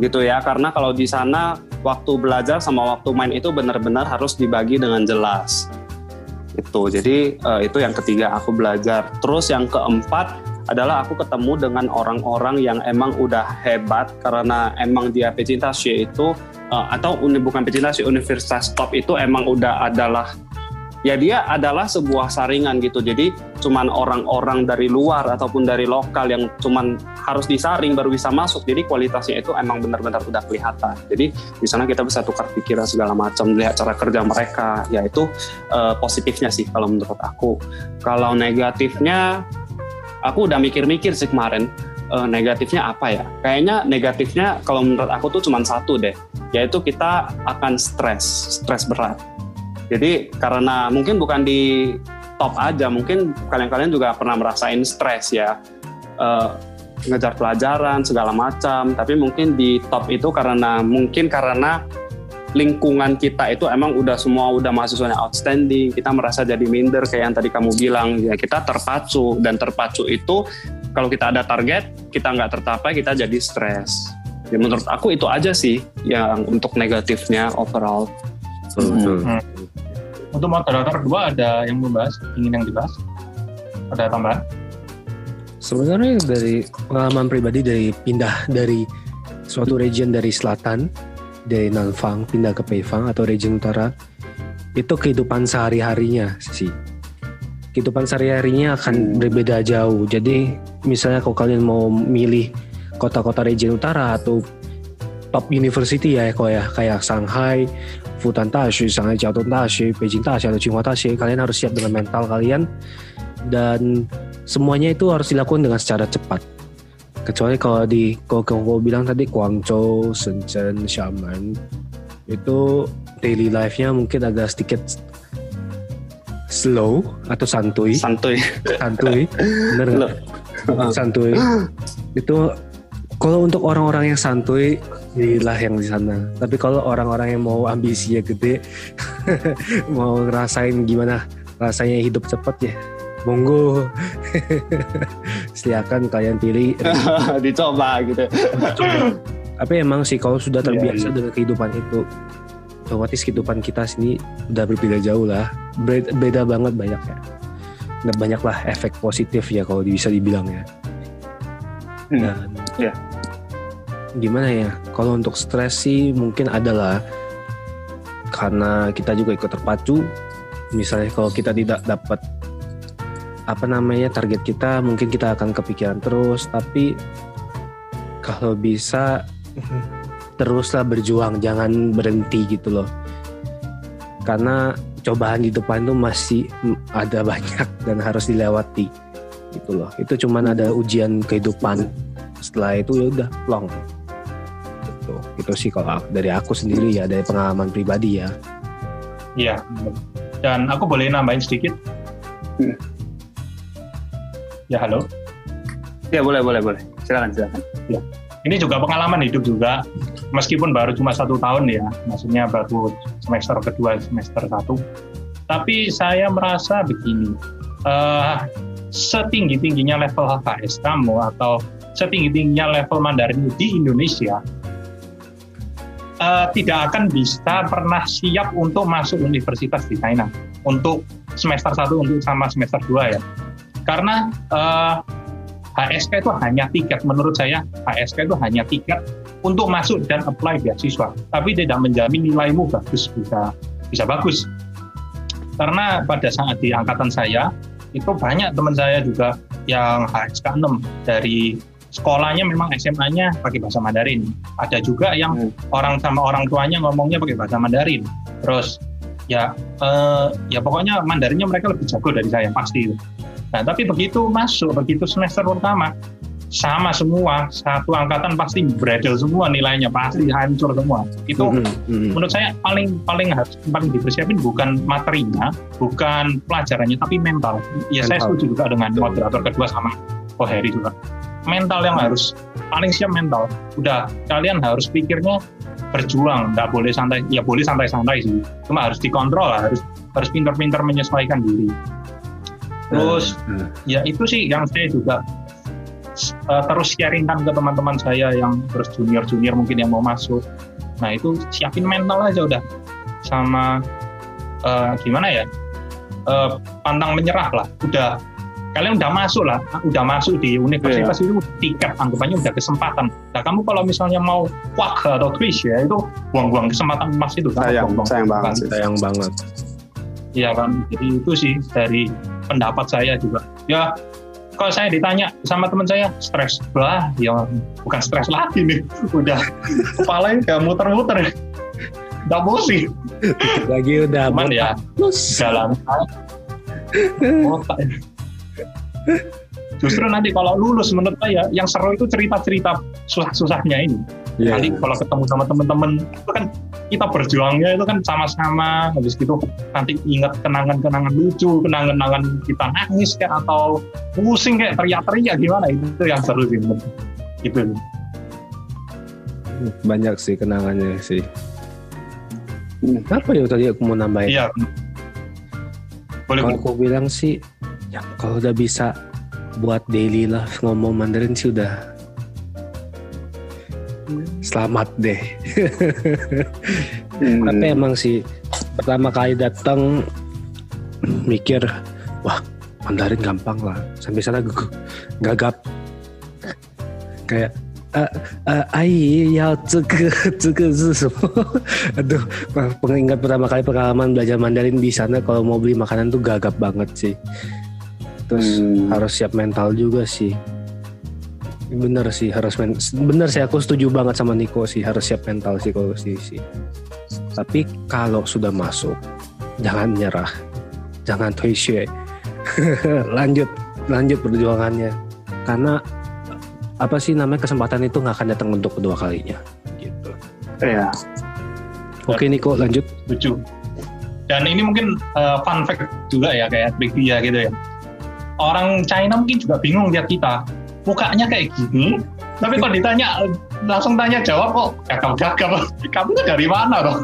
gitu ya. Karena kalau di sana waktu belajar sama waktu main itu benar-benar harus dibagi dengan jelas. Itu. Jadi uh, itu yang ketiga aku belajar. Terus yang keempat adalah aku ketemu dengan orang-orang yang emang udah hebat karena emang dia pecinta itu uh, atau bukan pecinta universitas top itu emang udah adalah ya dia adalah sebuah saringan gitu. Jadi cuman orang-orang dari luar ataupun dari lokal yang cuman harus disaring baru bisa masuk. Jadi kualitasnya itu emang benar-benar udah kelihatan. Jadi di sana kita bisa tukar pikiran segala macam, lihat cara kerja mereka. Ya itu uh, positifnya sih kalau menurut aku. Kalau negatifnya aku udah mikir-mikir sih kemarin uh, negatifnya apa ya? Kayaknya negatifnya kalau menurut aku tuh cuma satu deh, yaitu kita akan stres, stres berat. Jadi karena mungkin bukan di top aja, mungkin kalian-kalian juga pernah merasain stres ya, uh, ngejar pelajaran segala macam. Tapi mungkin di top itu karena mungkin karena lingkungan kita itu emang udah semua udah mahasiswanya outstanding, kita merasa jadi minder kayak yang tadi kamu bilang, ya kita terpacu dan terpacu itu kalau kita ada target kita nggak tercapai kita jadi stres. Ya menurut aku itu aja sih yang untuk negatifnya overall. Hmm. Hmm. Untuk moderator kedua ada yang membahas, ingin yang dibahas? Ada tambahan? Sebenarnya dari pengalaman pribadi dari pindah dari suatu region dari selatan dari Nanfang pindah ke Peifang atau region utara itu kehidupan sehari-harinya sih. Kehidupan sehari-harinya akan berbeda jauh. Jadi misalnya kalau kalian mau milih kota-kota region utara atau top university ya kok ya kayak Shanghai, Fudan Dashi, Shanghai Jiaotong Dashi, Beijing Dashi atau Tsinghua Dashi kalian harus siap dengan mental kalian dan semuanya itu harus dilakukan dengan secara cepat kecuali kalau di kalau kamu bilang tadi Guangzhou, Shenzhen, Xiamen itu daily life-nya mungkin agak sedikit slow atau santuy santuy santuy bener santuy itu kalau untuk orang-orang yang santuy inilah yang di sana. Tapi kalau orang-orang yang mau ambisi ya gede [laughs] mau ngerasain gimana rasanya hidup cepat ya monggo. [laughs] Silakan kalian pilih. [laughs] Dicoba gitu. Tapi emang sih kalau sudah Iya, terbiasa iya. dengan kehidupan itu otomatis kehidupan kita sini udah berbeda jauh lah. Beda, beda banget banyak ya. Nah, banyak lah efek positif ya kalau bisa dibilang ya. Hmm, dan iya. Gimana ya kalau untuk stres sih mungkin ada lah karena kita juga ikut terpacu. Misalnya kalau kita tidak dapat apa namanya target kita mungkin kita akan kepikiran terus. Tapi kalau bisa teruslah berjuang jangan berhenti gitu loh. Karena cobaan di depan itu masih ada banyak dan harus dilewati gitu loh. Itu cuman ada ujian kehidupan. Setelah itu ya udah long gitu itu sih kalau dari aku sendiri ya dari pengalaman pribadi ya Iya. Dan aku boleh nambahin sedikit. Hmm. Ya halo. ya boleh boleh boleh silakan silakan Ini juga pengalaman hidup juga. Meskipun baru cuma satu tahun ya, maksudnya baru semester kedua, semester satu. Tapi saya merasa begini, eh, setinggi tingginya level HKS kamu atau setinggi tingginya level Mandarin di Indonesia, eh, tidak akan bisa pernah siap untuk masuk universitas di China untuk semester 1 untuk sama semester 2 ya. Karena eh, HSK itu hanya tiket menurut saya HSK itu hanya tiket untuk masuk dan apply beasiswa, tapi tidak menjamin nilaimu bagus bisa bisa bagus. Karena pada saat di angkatan saya itu banyak teman saya juga yang HSK 6 dari sekolahnya memang SMA-nya pakai bahasa Mandarin. Ada juga yang Hmm. orang sama orang tuanya ngomongnya pakai bahasa Mandarin. Terus ya eh, ya pokoknya Mandarinnya mereka lebih jago dari saya pasti. Nah tapi begitu masuk begitu semester pertama sama semua satu angkatan pasti bredel semua nilainya pasti hancur semua. Itu Mhm, mhm. menurut saya paling paling harus paling dipersiapin bukan materinya, bukan pelajarannya, tapi mental. Ya saya Mental. setuju juga dengan moderator kedua sama Ko Heri juga. Mental yang harus paling siap mental. Udah kalian harus pikirnya berjuang, nggak boleh santai. Ya boleh santai-santai sih, cuma harus dikontrol harus harus pintar-pintar menyesuaikan diri. Terus Hmm. ya itu sih yang saya juga uh, terus sharingkan ke teman-teman saya yang terus junior-junior mungkin yang mau masuk. Nah itu siapin mental aja udah sama uh, gimana ya uh, pantang menyerah lah. Udah kalian udah masuk lah, udah masuk di universitas itu tiket anggapannya udah kesempatan. Nah kamu kalau misalnya mau wak atau kris ya itu buang-buang kesempatan emas itu. sayang buang-buang sayang banget sih sayang banget Iya kan, jadi itu sih dari pendapat saya juga. Ya, kalau saya ditanya sama teman saya, stres. Lah, ya bukan stres lagi nih. [laughs] Udah, kepalanya udah muter-muter. Udah pusing. lagi udah Cuman ya, jalan. [laughs] Otak. Justru nanti kalau lulus menurut saya, yang seru itu cerita-cerita susah-susahnya ini. Iya. Nanti kalau ketemu sama teman-teman, itu kan kita berjuangnya itu kan sama-sama habis gitu nanti ingat kenangan-kenangan lucu kenangan-kenangan kita nangis kayak atau pusing kayak teriak-teriak gimana itu, itu yang seru sih menurut. gitu banyak sih kenangannya sih Hmm. apa ya tadi aku mau nambahin iya boleh kalau aku bilang sih ya kalau udah bisa buat daily lah ngomong Mandarin sih udah selamat deh. hmm. Tapi emang sih pertama kali datang mikir wah Mandarin gampang lah. Sampai sana gagap kayak Uh, uh, ai ya ceke [laughs] aduh pengingat pertama kali pengalaman belajar Mandarin di sana kalau mau beli makanan tuh gagap banget sih terus Hmm. harus siap mental juga sih Bener sih harus men bener sih aku setuju banget sama Niko sih harus siap mental sih kalau sih sih. Tapi kalau sudah masuk jangan nyerah, jangan tuisye. [laughs] lanjut lanjut perjuangannya karena apa sih namanya kesempatan itu nggak akan datang untuk kedua kalinya gitu. Iya. Oke Niko lanjut. Lucu. Dan ini mungkin uh, fun fact juga ya kayak trivia gitu ya. Orang China mungkin juga bingung lihat kita. Mukanya kayak gini, tapi kalau ditanya langsung tanya jawab kok gagal-gagal. Kamu tuh dari mana dong?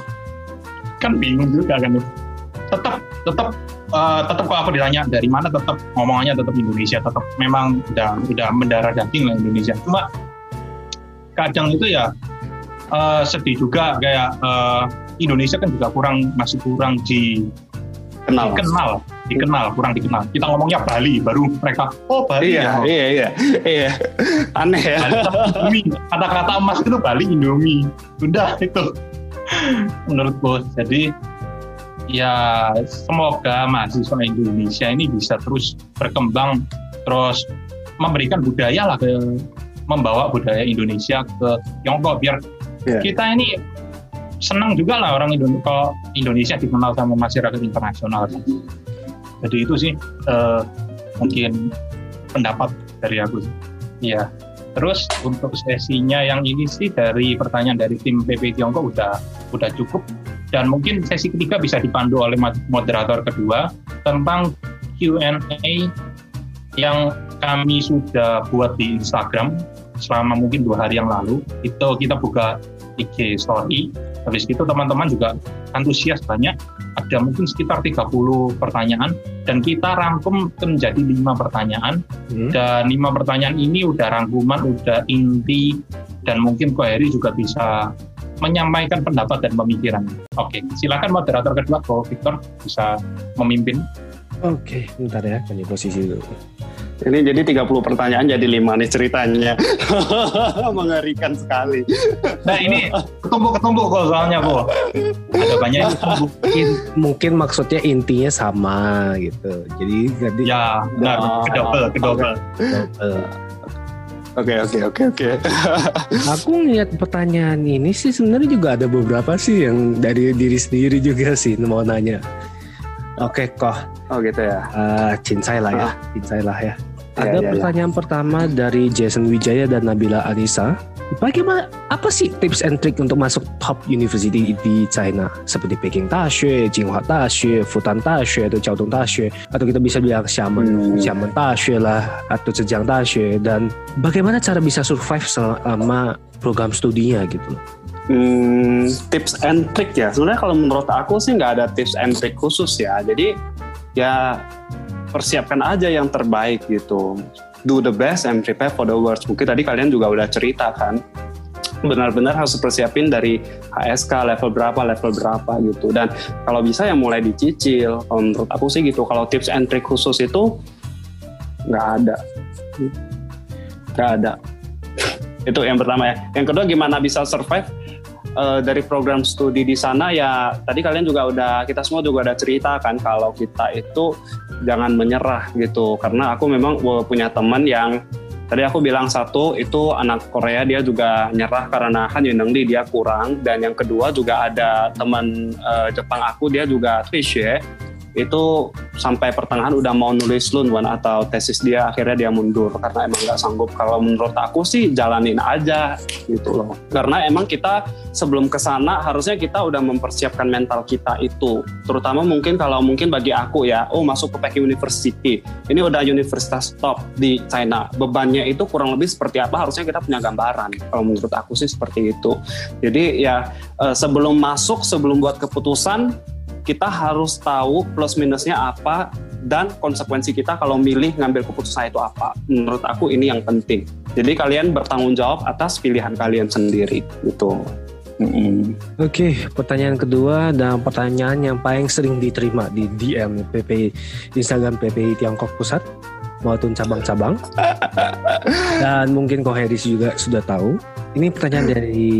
Kan bingung juga kan. Tetap tetap uh, tetap kalau aku ditanya dari mana tetap ngomongannya tetap Indonesia tetap memang udah udah mendarah daging lah Indonesia cuma kadang itu ya uh, sedih juga kayak uh, Indonesia kan juga kurang masih kurang di Kenal. dikenal dikenal kurang dikenal kita ngomongnya Bali baru mereka oh Bali Iya, ya iya, iya, iya. Aneh ya. Kata-kata emas itu Bali Indomie udah itu menurutku jadi ya semoga mahasiswa Indonesia ini bisa terus berkembang terus memberikan budaya lah ke membawa budaya Indonesia ke Tiongkok biar Iya. kita ini senang juga lah orang Indonesia kalau Indonesia dikenal sama masyarakat internasional jadi itu sih eh, mungkin pendapat dari aku ya terus untuk sesinya yang ini sih dari pertanyaan dari tim PP Tiongkok udah udah cukup. Dan mungkin sesi ketiga bisa dipandu oleh moderator kedua tentang Q&A yang kami sudah buat di Instagram selama mungkin dua hari yang lalu. Itu kita buka IG story. Habis itu teman-teman juga antusias banyak ada mungkin sekitar 30 pertanyaan dan kita rangkum menjadi lima pertanyaan. Hmm. dan lima pertanyaan ini udah rangkuman udah inti dan mungkin Ko Heri juga bisa menyampaikan pendapat dan pemikiran. Oke silakan moderator kedua Ko Victor bisa memimpin Oke, bentar ya, ganti posisi dulu. Ini jadi 30 pertanyaan jadi 5 nih ceritanya. [laughs] Mengerikan sekali. nah ini ketumpuk-ketumpuk kok soalnya kok ada banyak Mungkin, mungkin maksudnya intinya sama gitu. Jadi ganti ya benar Oh, kedobel kedobel eh, Oke, oke, oke, oke. [laughs] Aku ngeliat pertanyaan ini sih sebenarnya juga ada beberapa sih yang dari diri sendiri juga sih mau nanya. Oke kok, Oh gitu ya. uh, cincai lah ya, cincai lah ya. Iya, Ada iya, pertanyaan pertama dari Jason Wijaya dan Nabila Anissa. Bagaimana apa sih tips and trick untuk masuk top university di China seperti Peking Daxue, Tsinghua Daxue, Fudan Daxue atau Jiaotong Daxue atau kita bisa bilang Xiamen, Hmm. Xiamen Daxue lah atau Zhejiang Daxue dan bagaimana cara bisa survive selama program studinya gitu. Hmm, tips and trick ya. Sebenarnya kalau menurut aku sih nggak ada tips and trick khusus ya. Jadi ya persiapkan aja yang terbaik gitu. Do the best and prepare for the worst. Mungkin tadi kalian juga udah cerita kan. Benar-benar harus persiapin dari HSK level berapa, level berapa gitu. Dan kalau bisa ya mulai dicicil. Kalau menurut aku sih gitu. Kalau tips and trick khusus itu nggak ada. Nggak ada. [laughs] itu yang pertama ya. Yang kedua gimana bisa survive eh, dari program studi di sana ya tadi kalian juga udah kita semua juga udah cerita kan kalau kita itu jangan menyerah gitu. Karena aku memang punya teman yang tadi aku bilang satu itu anak Korea dia juga nyerah karena Han Yunengli dia kurang. Dan yang kedua juga ada teman eh, Jepang aku dia juga Trish ya itu sampai pertengahan udah mau nulis lunwan atau tesis dia akhirnya dia mundur. Karena emang nggak sanggup. Kalau menurut aku sih jalanin aja gitu loh. Karena emang kita sebelum ke sana harusnya kita udah mempersiapkan mental kita itu. Terutama mungkin kalau mungkin bagi aku ya oh masuk ke Peking University. Ini udah universitas top di China. Bebannya itu kurang lebih seperti apa harusnya kita punya gambaran. Kalau menurut aku sih seperti itu. Jadi ya eh, sebelum masuk sebelum buat keputusan kita harus tahu plus minusnya apa dan konsekuensi kita kalau milih ngambil keputusan itu apa. Menurut aku ini yang penting. Jadi kalian bertanggung jawab atas pilihan kalian sendiri gitu. Mm-mm. Oke, pertanyaan kedua dan pertanyaan yang paling sering diterima di DM PP Instagram PPI Tiongkok Pusat maupun cabang-cabang. dan mungkin Koheris juga sudah tahu. Ini pertanyaan dari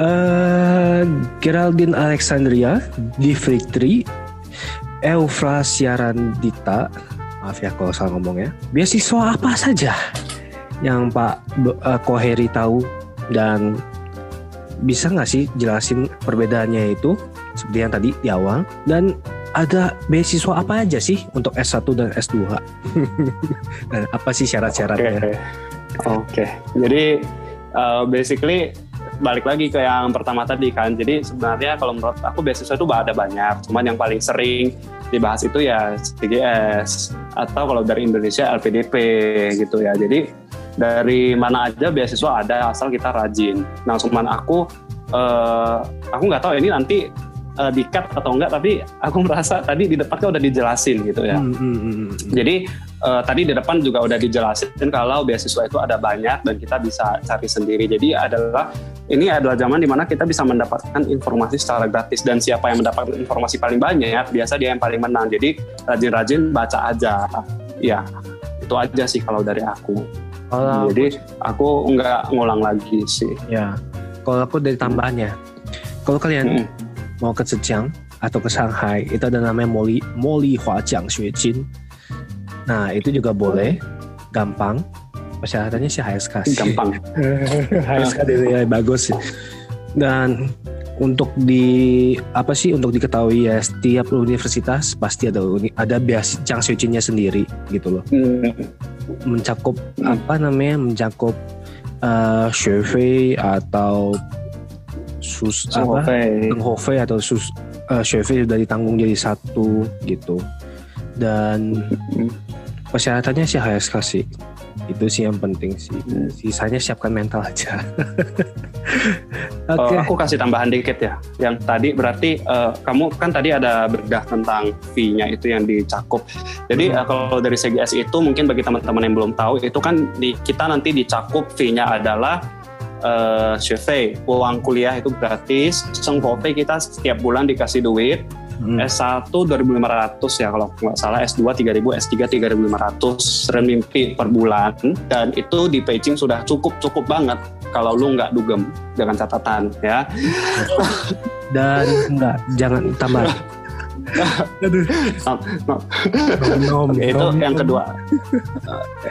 eh Geraldine Alexandria di Eufra Siaran Dita maaf ya kalau salah ngomong ya. Beasiswa apa saja yang Pak uh, Koheri tahu? Dan bisa nggak sih jelasin perbedaannya itu? Seperti yang tadi di awal. Dan ada beasiswa apa aja sih untuk S1 dan S2? [laughs] dan apa sih syarat-syaratnya? Oke, okay. okay. jadi uh, basically balik lagi ke yang pertama tadi kan. Jadi sebenarnya kalau menurut aku beasiswa itu ada banyak. Cuman yang paling sering dibahas itu ya CGS atau kalau dari Indonesia LPDP gitu ya. Jadi dari mana aja beasiswa ada asal kita rajin. Nah, cuman aku uh, aku nggak tahu ini nanti uh, di cut atau enggak tapi aku [laughs] merasa tadi di depannya udah dijelasin gitu ya. Hmm, hmm, hmm, hmm. Jadi uh, tadi di depan juga udah dijelasin kalau beasiswa itu ada banyak dan kita bisa cari sendiri. Jadi adalah ini adalah zaman di mana kita bisa mendapatkan informasi secara gratis dan siapa yang mendapatkan informasi paling banyak biasa dia yang paling menang. Jadi rajin-rajin baca aja. Ya itu aja sih kalau dari aku. Kalau Jadi aku nggak ngulang lagi sih. Ya, kalau aku dari tambahannya, kalau kalian hmm. Mau ke Zhejiang atau ke Shanghai, itu ada namanya Moli Moli Huajiang Xuejin. Nah, itu juga boleh, gampang. Persyaratannya sih HSK sih. Gampang. HSK itu ya bagus sih. Dan untuk di apa sih untuk diketahui ya setiap universitas pasti ada ada bias Jiangxuejinnya sendiri gitu loh. Hmm. Mencakup hmm. apa namanya? Mencakup uh, atau sus apa Hove atau sus uh, sudah ditanggung jadi satu gitu. Dan persyaratannya sih HSK sih itu sih yang penting sih hmm. sisanya siapkan mental aja [laughs] Oke. Okay. Uh, aku kasih tambahan dikit ya. Yang tadi berarti uh, kamu kan tadi ada bedah tentang fee-nya itu yang dicakup. Jadi hmm. uh, kalau dari segi SI itu mungkin bagi teman-teman yang belum tahu itu kan di kita nanti dicakup fee-nya adalah uh, uang kuliah itu gratis, Sengkope kita setiap bulan dikasih duit, Hmm. S1 2500 ya kalau nggak salah, S2 3000, S3 3500 renminbi per bulan. Dan itu di Beijing sudah cukup-cukup banget. Kalau lu nggak dugem dengan catatan ya. Dan enggak jangan tambah [laughs] Aduh. nom, nom, itu nom, yang kedua.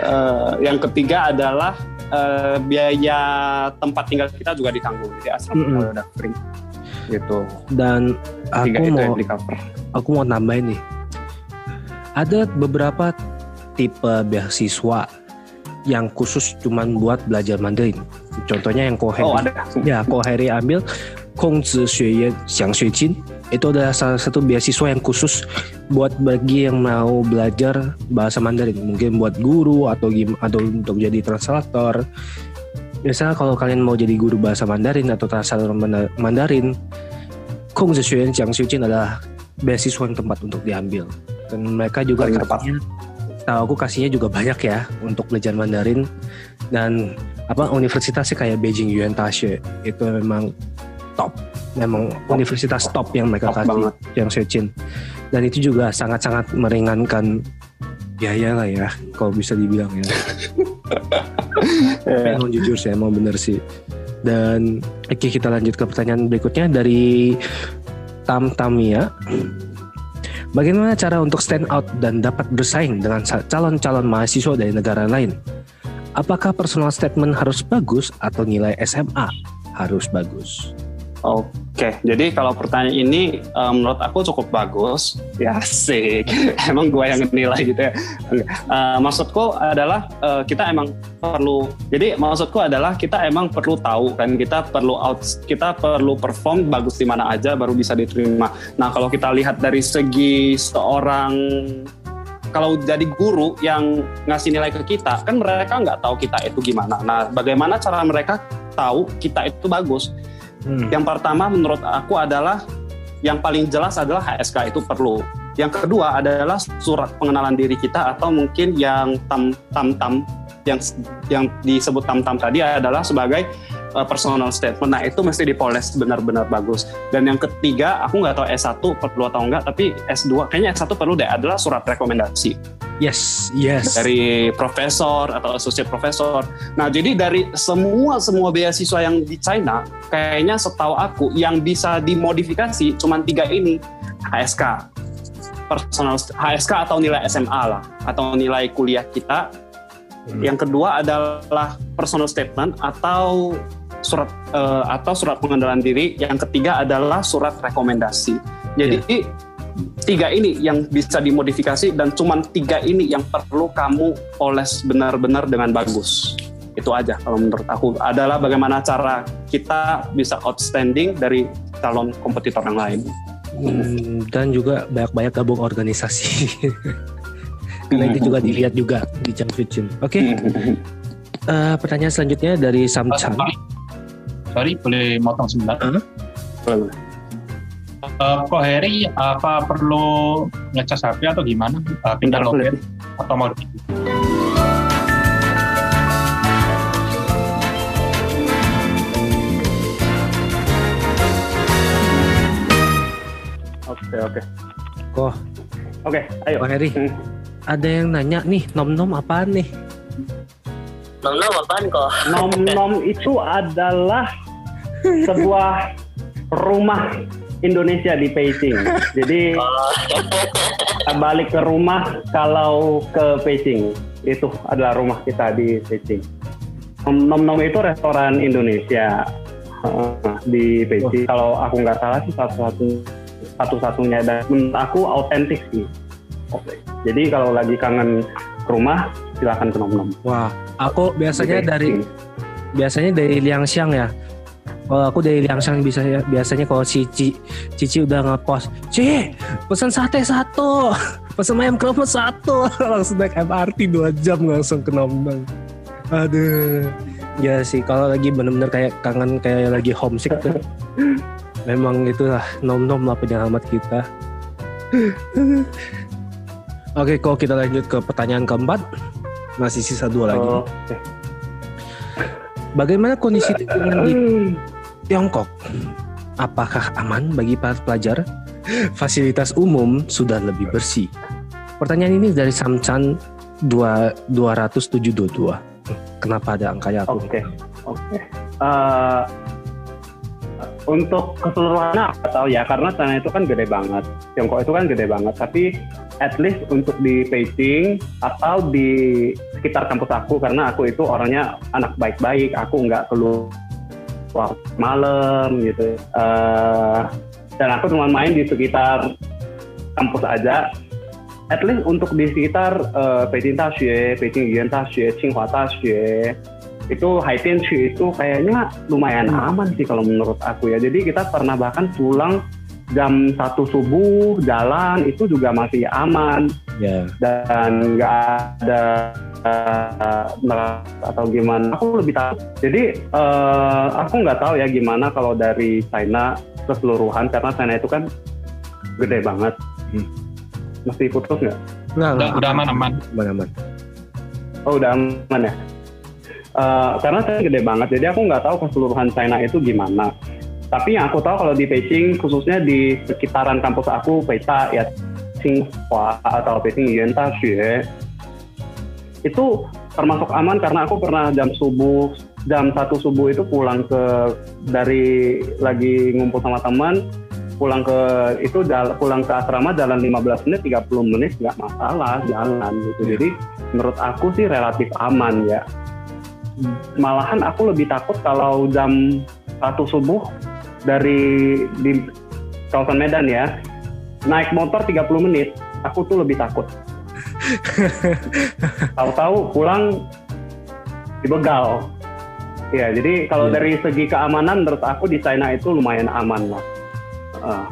uh, yang ketiga adalah uh, biaya tempat tinggal kita juga ditanggung. Jadi asrama mm -hmm. udah free gitu dan aku mau aku mau nambahin nih ada beberapa tipe beasiswa yang khusus cuman buat belajar Mandarin. Contohnya yang Koheri. Oh, ada. Ya, Koheri ambil Kongzi Xueyan Xiang Xuejin. Itu adalah salah satu beasiswa yang khusus buat bagi yang mau belajar bahasa Mandarin. Mungkin buat guru atau atau untuk jadi translator Misalnya kalau kalian mau jadi guru bahasa Mandarin atau translator Mandarin, Kong Zeshuan Jiang Xiujin adalah beasiswa yang tempat untuk diambil. Dan mereka juga kasihnya, tahu aku kasihnya juga banyak ya untuk belajar Mandarin dan apa universitasnya kayak Beijing Yuan Tashi itu memang top memang top. universitas top yang mereka top kasih banget. yang Xiujin dan itu juga sangat-sangat meringankan biaya lah ya kalau bisa dibilang ya [laughs] yeah. jujur sih emang bener sih dan oke kita lanjut ke pertanyaan berikutnya dari Tam Tamia Bagaimana cara untuk stand out dan dapat bersaing dengan calon-calon mahasiswa dari negara lain? Apakah personal statement harus bagus atau nilai SMA harus bagus? Oke, jadi kalau pertanyaan ini um, menurut aku cukup bagus. Ya sih, [laughs] emang gue yang nilai gitu ya. Uh, maksudku adalah uh, kita emang perlu. Jadi maksudku adalah kita emang perlu tahu kan kita perlu out, kita perlu perform bagus di mana aja baru bisa diterima. Nah kalau kita lihat dari segi seorang kalau jadi guru yang ngasih nilai ke kita, kan mereka nggak tahu kita itu gimana. Nah, bagaimana cara mereka tahu kita itu bagus? Hmm. Yang pertama menurut aku adalah yang paling jelas adalah HSK itu perlu. Yang kedua adalah surat pengenalan diri kita atau mungkin yang tam tam tam yang yang disebut tam tam tadi adalah sebagai uh, personal statement. Nah itu mesti dipoles benar-benar bagus. Dan yang ketiga, aku nggak tahu S1 perlu atau enggak, tapi S2 kayaknya S1 perlu deh adalah surat rekomendasi. Yes, yes. Dari profesor atau associate profesor. Nah jadi dari semua semua beasiswa yang di China, kayaknya setahu aku yang bisa dimodifikasi cuma tiga ini HSK personal HSK atau nilai SMA lah atau nilai kuliah kita Hmm. Yang kedua adalah personal statement atau surat uh, atau surat pengendalian diri. Yang ketiga adalah surat rekomendasi. Jadi yeah. tiga ini yang bisa dimodifikasi dan cuma tiga ini yang perlu kamu poles benar-benar dengan bagus. Itu aja kalau menurut aku adalah bagaimana cara kita bisa outstanding dari calon kompetitor yang lain. Hmm, dan juga banyak-banyak gabung organisasi. [laughs] Karena itu juga dilihat juga di Jam Oke. Okay. Uh, eh, pertanyaan selanjutnya dari Sam Chan. Sorry, boleh motong sebentar? Uh? Boleh. Uh, kok Harry apa perlu ngecas HP atau gimana? Uh, pindah login atau mau Oke oke. Kok? Oke, ayo. Kok Harry. Hmm. Ada yang nanya nih, nom-nom apaan nih? Nom-nom apaan kok? Nom-nom itu adalah sebuah rumah Indonesia di Beijing. Jadi balik ke rumah kalau ke Beijing itu adalah rumah kita di Beijing. Nom Nom itu restoran Indonesia uh, di Beijing. Oh. Kalau aku nggak salah sih satu-satu satu-satunya dan menurut aku autentik sih. Jadi kalau lagi kangen ke rumah silahkan ke Nom Nom. Wah, aku biasanya dari biasanya dari Liangxiang ya kalau aku dari Liangshan bisa biasanya kalau Cici Cici udah ngepost, Ci pesan sate satu, [laughs] pesan ayam kremes satu, [laughs] langsung naik MRT dua jam langsung ke Nombang. Aduh, ya sih kalau lagi bener-bener kayak kangen kayak lagi homesick tuh. [laughs] Memang itulah nom-nom lah penyelamat kita. Oke, kok kita lanjut ke pertanyaan keempat. Masih sisa dua lagi. Oh, okay. Bagaimana kondisi [clears throat] lingkungan di Tiongkok. Apakah aman bagi para pelajar? Fasilitas umum sudah lebih bersih. Pertanyaan ini dari Samchan 2722. Kenapa ada angkanya? Oke, oke. Okay. Uh, untuk keseluruhannya aku tahu ya karena sana itu kan gede banget Tiongkok itu kan gede banget tapi at least untuk di Beijing atau di sekitar kampus aku karena aku itu orangnya anak baik-baik aku nggak keluar waktu malam gitu. Uh, dan aku cuma main di sekitar kampus aja. At least untuk di sekitar uh, Beijing Daxue, Beijing Yuan Daxue, Tsinghua Daxue itu Haitian itu kayaknya lumayan hmm. aman sih kalau menurut aku ya. Jadi kita pernah bahkan pulang jam satu subuh jalan itu juga masih aman. Yeah. dan nggak ada uh, atau gimana aku lebih tahu jadi uh, aku nggak tahu ya gimana kalau dari China keseluruhan karena China itu kan gede banget. Hmm. masih putus nggak? Nggak udah, udah aman aman. Aman aman. Oh udah aman ya? Uh, karena saya gede banget jadi aku nggak tahu keseluruhan China itu gimana. Tapi yang aku tahu kalau di Beijing khususnya di sekitaran kampus aku Peita ya Tsinghua atau Beijing Yuan Daxue itu termasuk aman karena aku pernah jam subuh jam satu subuh itu pulang ke dari lagi ngumpul sama teman pulang ke itu pulang ke asrama jalan 15 menit 30 menit nggak masalah jalan gitu. Iya. jadi menurut aku sih relatif aman ya. Malahan aku lebih takut kalau jam satu subuh dari di kawasan Medan ya. Naik motor 30 menit aku tuh lebih takut [laughs] Tahu-tahu pulang dibegal. Ya, jadi kalau yeah. dari segi keamanan menurut aku di China itu lumayan aman lah. Uh.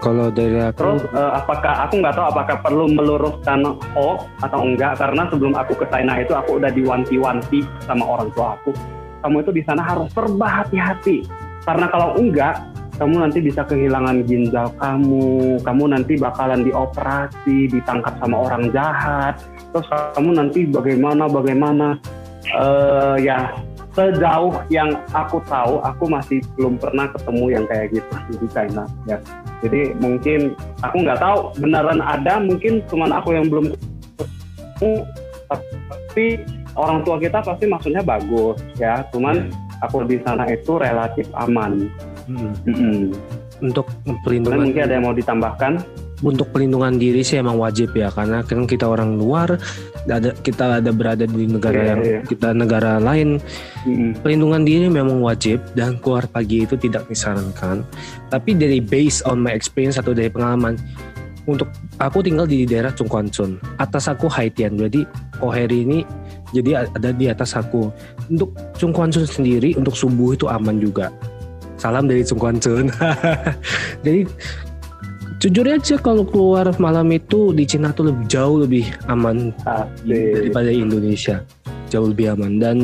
Kalau dari aku, terus uh, apakah aku nggak tahu apakah perlu meluruskan hoax atau enggak karena sebelum aku ke China itu aku udah diwanti-wanti sama orang tua aku. Kamu itu di sana harus serba hati-hati karena kalau enggak kamu nanti bisa kehilangan ginjal kamu, kamu nanti bakalan dioperasi, ditangkap sama orang jahat, terus kamu nanti bagaimana bagaimana, uh, ya sejauh yang aku tahu, aku masih belum pernah ketemu yang kayak gitu di China, ya. Jadi mungkin aku nggak tahu beneran ada, mungkin cuma aku yang belum ketemu, tapi orang tua kita pasti maksudnya bagus, ya. Cuman iya. aku di sana itu relatif aman. Hmm. Hmm. Untuk perlindungan. Mungkin ada yang mau ditambahkan? untuk pelindungan diri sih emang wajib ya karena kan kita orang luar ada kita ada berada di negara Iya, yang iya. kita negara lain Mm-mm. pelindungan diri memang wajib dan keluar pagi itu tidak disarankan tapi dari based on my experience atau dari pengalaman untuk aku tinggal di daerah Chungkwanchun atas aku Haitian jadi Koheri ini jadi ada di atas aku untuk Chungkwanchun sendiri untuk subuh itu aman juga salam dari Chungkwanchun [laughs] jadi jujur aja kalau keluar malam itu di Cina tuh lebih jauh lebih aman Asik. daripada Indonesia. Jauh lebih aman. Dan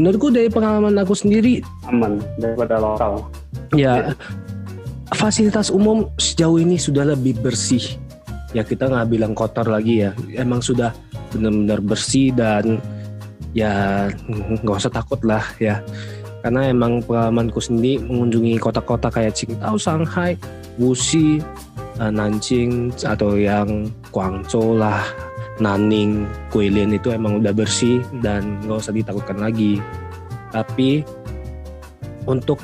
menurutku dari pengalaman aku sendiri aman daripada lokal. ya fasilitas umum sejauh ini sudah lebih bersih. Ya kita nggak bilang kotor lagi ya. Emang sudah benar-benar bersih dan ya nggak usah takut lah ya karena emang pengalamanku sendiri mengunjungi kota-kota kayak Qingdao, Shanghai, Wuxi, eh, Nanjing atau yang Guangzhou lah, Nanning, Guilin itu emang udah bersih dan nggak usah ditakutkan lagi. Tapi untuk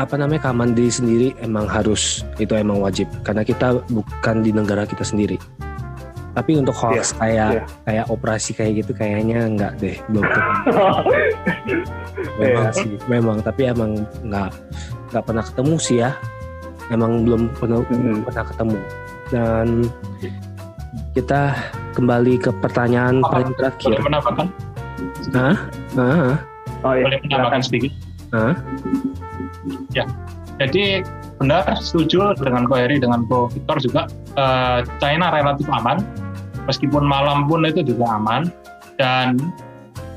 apa namanya keamanan diri sendiri emang harus itu emang wajib karena kita bukan di negara kita sendiri. Tapi untuk hoax kayak iya. kayak operasi kayak gitu kayaknya enggak deh belum ketemu. [laughs] memang Iya. sih memang tapi emang nggak nggak pernah ketemu sih ya emang belum pernah Mm-mm. pernah ketemu dan kita kembali ke pertanyaan Apa? paling terakhir Boleh menambahkan? Hah? Hah? Oh iya. Boleh menambahkan sedikit? Hah? Jadi benar setuju dengan Ko Heri dengan Ko Victor juga eh, China relatif aman meskipun malam pun itu juga aman dan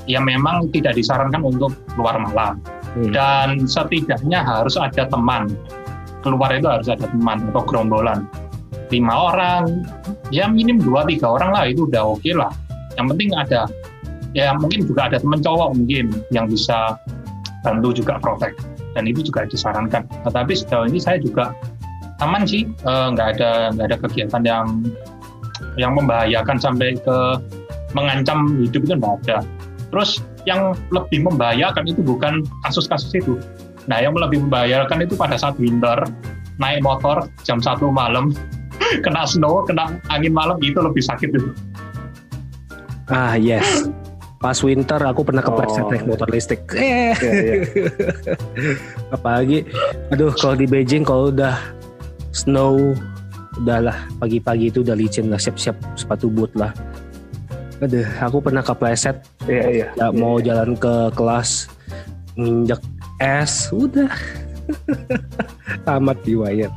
ya memang tidak disarankan untuk keluar malam. Hmm. dan setidaknya harus ada teman. Keluar itu harus ada teman atau gerombolan. Lima orang ya minim dua tiga orang lah itu udah oke lah. Yang penting ada ya mungkin juga ada teman cowok mungkin yang bisa bantu juga protek dan itu juga disarankan. Tetapi sejauh ini saya juga aman sih, eh, nggak ada nggak ada kegiatan yang yang membahayakan sampai ke mengancam hidup itu nggak ada. Terus yang lebih membahayakan itu bukan kasus-kasus itu. Nah, yang lebih membahayakan itu pada saat winter naik motor jam satu malam [laughs] kena snow, kena angin malam itu lebih sakit itu. Ah yes. Pas winter aku pernah kepleset Oh. naik motor listrik. Eh, Iya, iya. [laughs] apalagi aduh kalau di Beijing kalau udah snow udahlah pagi-pagi itu udah licin lah siap-siap sepatu boot lah. Aduh, aku pernah kepleset Iya, iya. ya mau jalan ke kelas nginjek es udah [laughs] tamat riwayat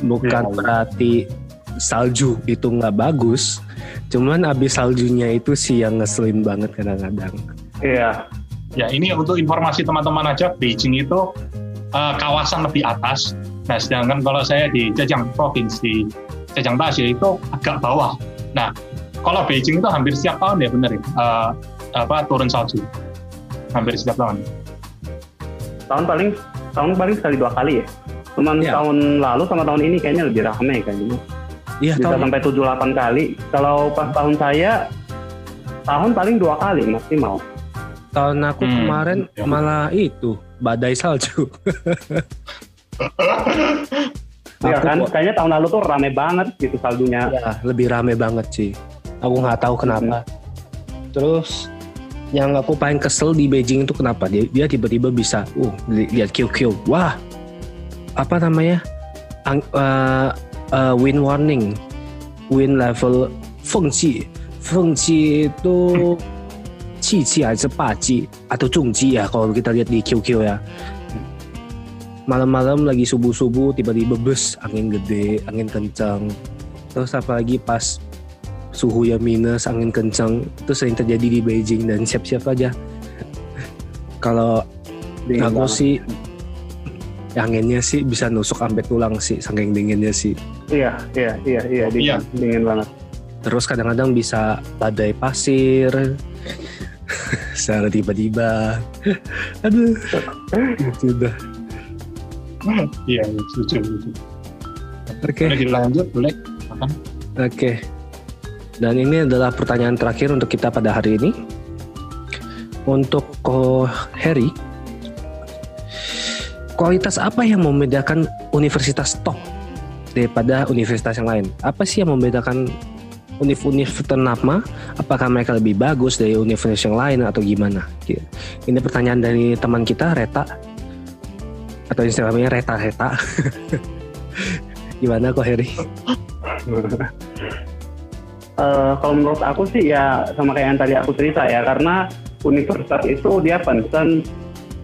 bukan Ya Allah. berarti salju itu nggak bagus cuman abis saljunya itu sih yang ngeselin banget kadang-kadang Iya. Ya ini untuk informasi teman-teman aja, Beijing itu eh, kawasan lebih atas. Nah sedangkan kalau saya di Zhejiang provinsi Zhejiang Daxie itu agak bawah. Nah kalau Beijing itu hampir setiap tahun ya bener ya, eh, apa turun salju, hampir setiap tahun. Tahun paling tahun paling sekali dua kali ya. Cuman Iya. tahun lalu sama tahun ini kayaknya lebih ramai kayaknya. iya Bisa tahun sampai 7-8 kali. Kalau pas tahun saya tahun paling dua kali maksimal. tahun aku Hmm, kemarin ya. malah itu badai salju [laughs] Iya kan, kok. kayaknya tahun lalu tuh rame banget gitu saldunya Ya, lebih rame banget sih. Aku nggak tahu kenapa. Hmm. Terus yang aku paling kesel di Beijing itu kenapa dia tiba-tiba bisa uh lihat QQ wah apa namanya Ang, eh, eh, uh, uh, win warning win level fengqi fengqi itu [laughs] cici atau 霸气 atau ya kalau kita lihat di QQ ya malam-malam lagi subuh-subuh tiba-tiba bus angin gede angin kencang terus apalagi pas suhu yang minus angin kencang itu sering terjadi di Beijing dan siap-siap aja [laughs] kalau Dingin aku banget. sih anginnya sih bisa nusuk sampai tulang sih saking dinginnya sih Iya, iya, iya, iya, dingin, Iya. dingin banget. terus kadang-kadang bisa badai pasir [laughs] secara tiba-tiba [laughs] aduh sudah Iya, iya, setuju. setuju. oke Boleh dilanjut, boleh. Oke. Dan ini adalah pertanyaan terakhir untuk kita pada hari ini. Untuk Ko Harry, kualitas apa yang membedakan universitas top daripada universitas yang lain? Apa sih yang membedakan univ-univ ternama? Apakah mereka lebih bagus dari universitas yang lain atau gimana? Ini pertanyaan dari teman kita Reta atau istilahnya Reta Reta. [laughs] gimana kok Heri? uh, kalau menurut aku sih ya sama kayak yang tadi aku cerita ya karena universitas itu dia concern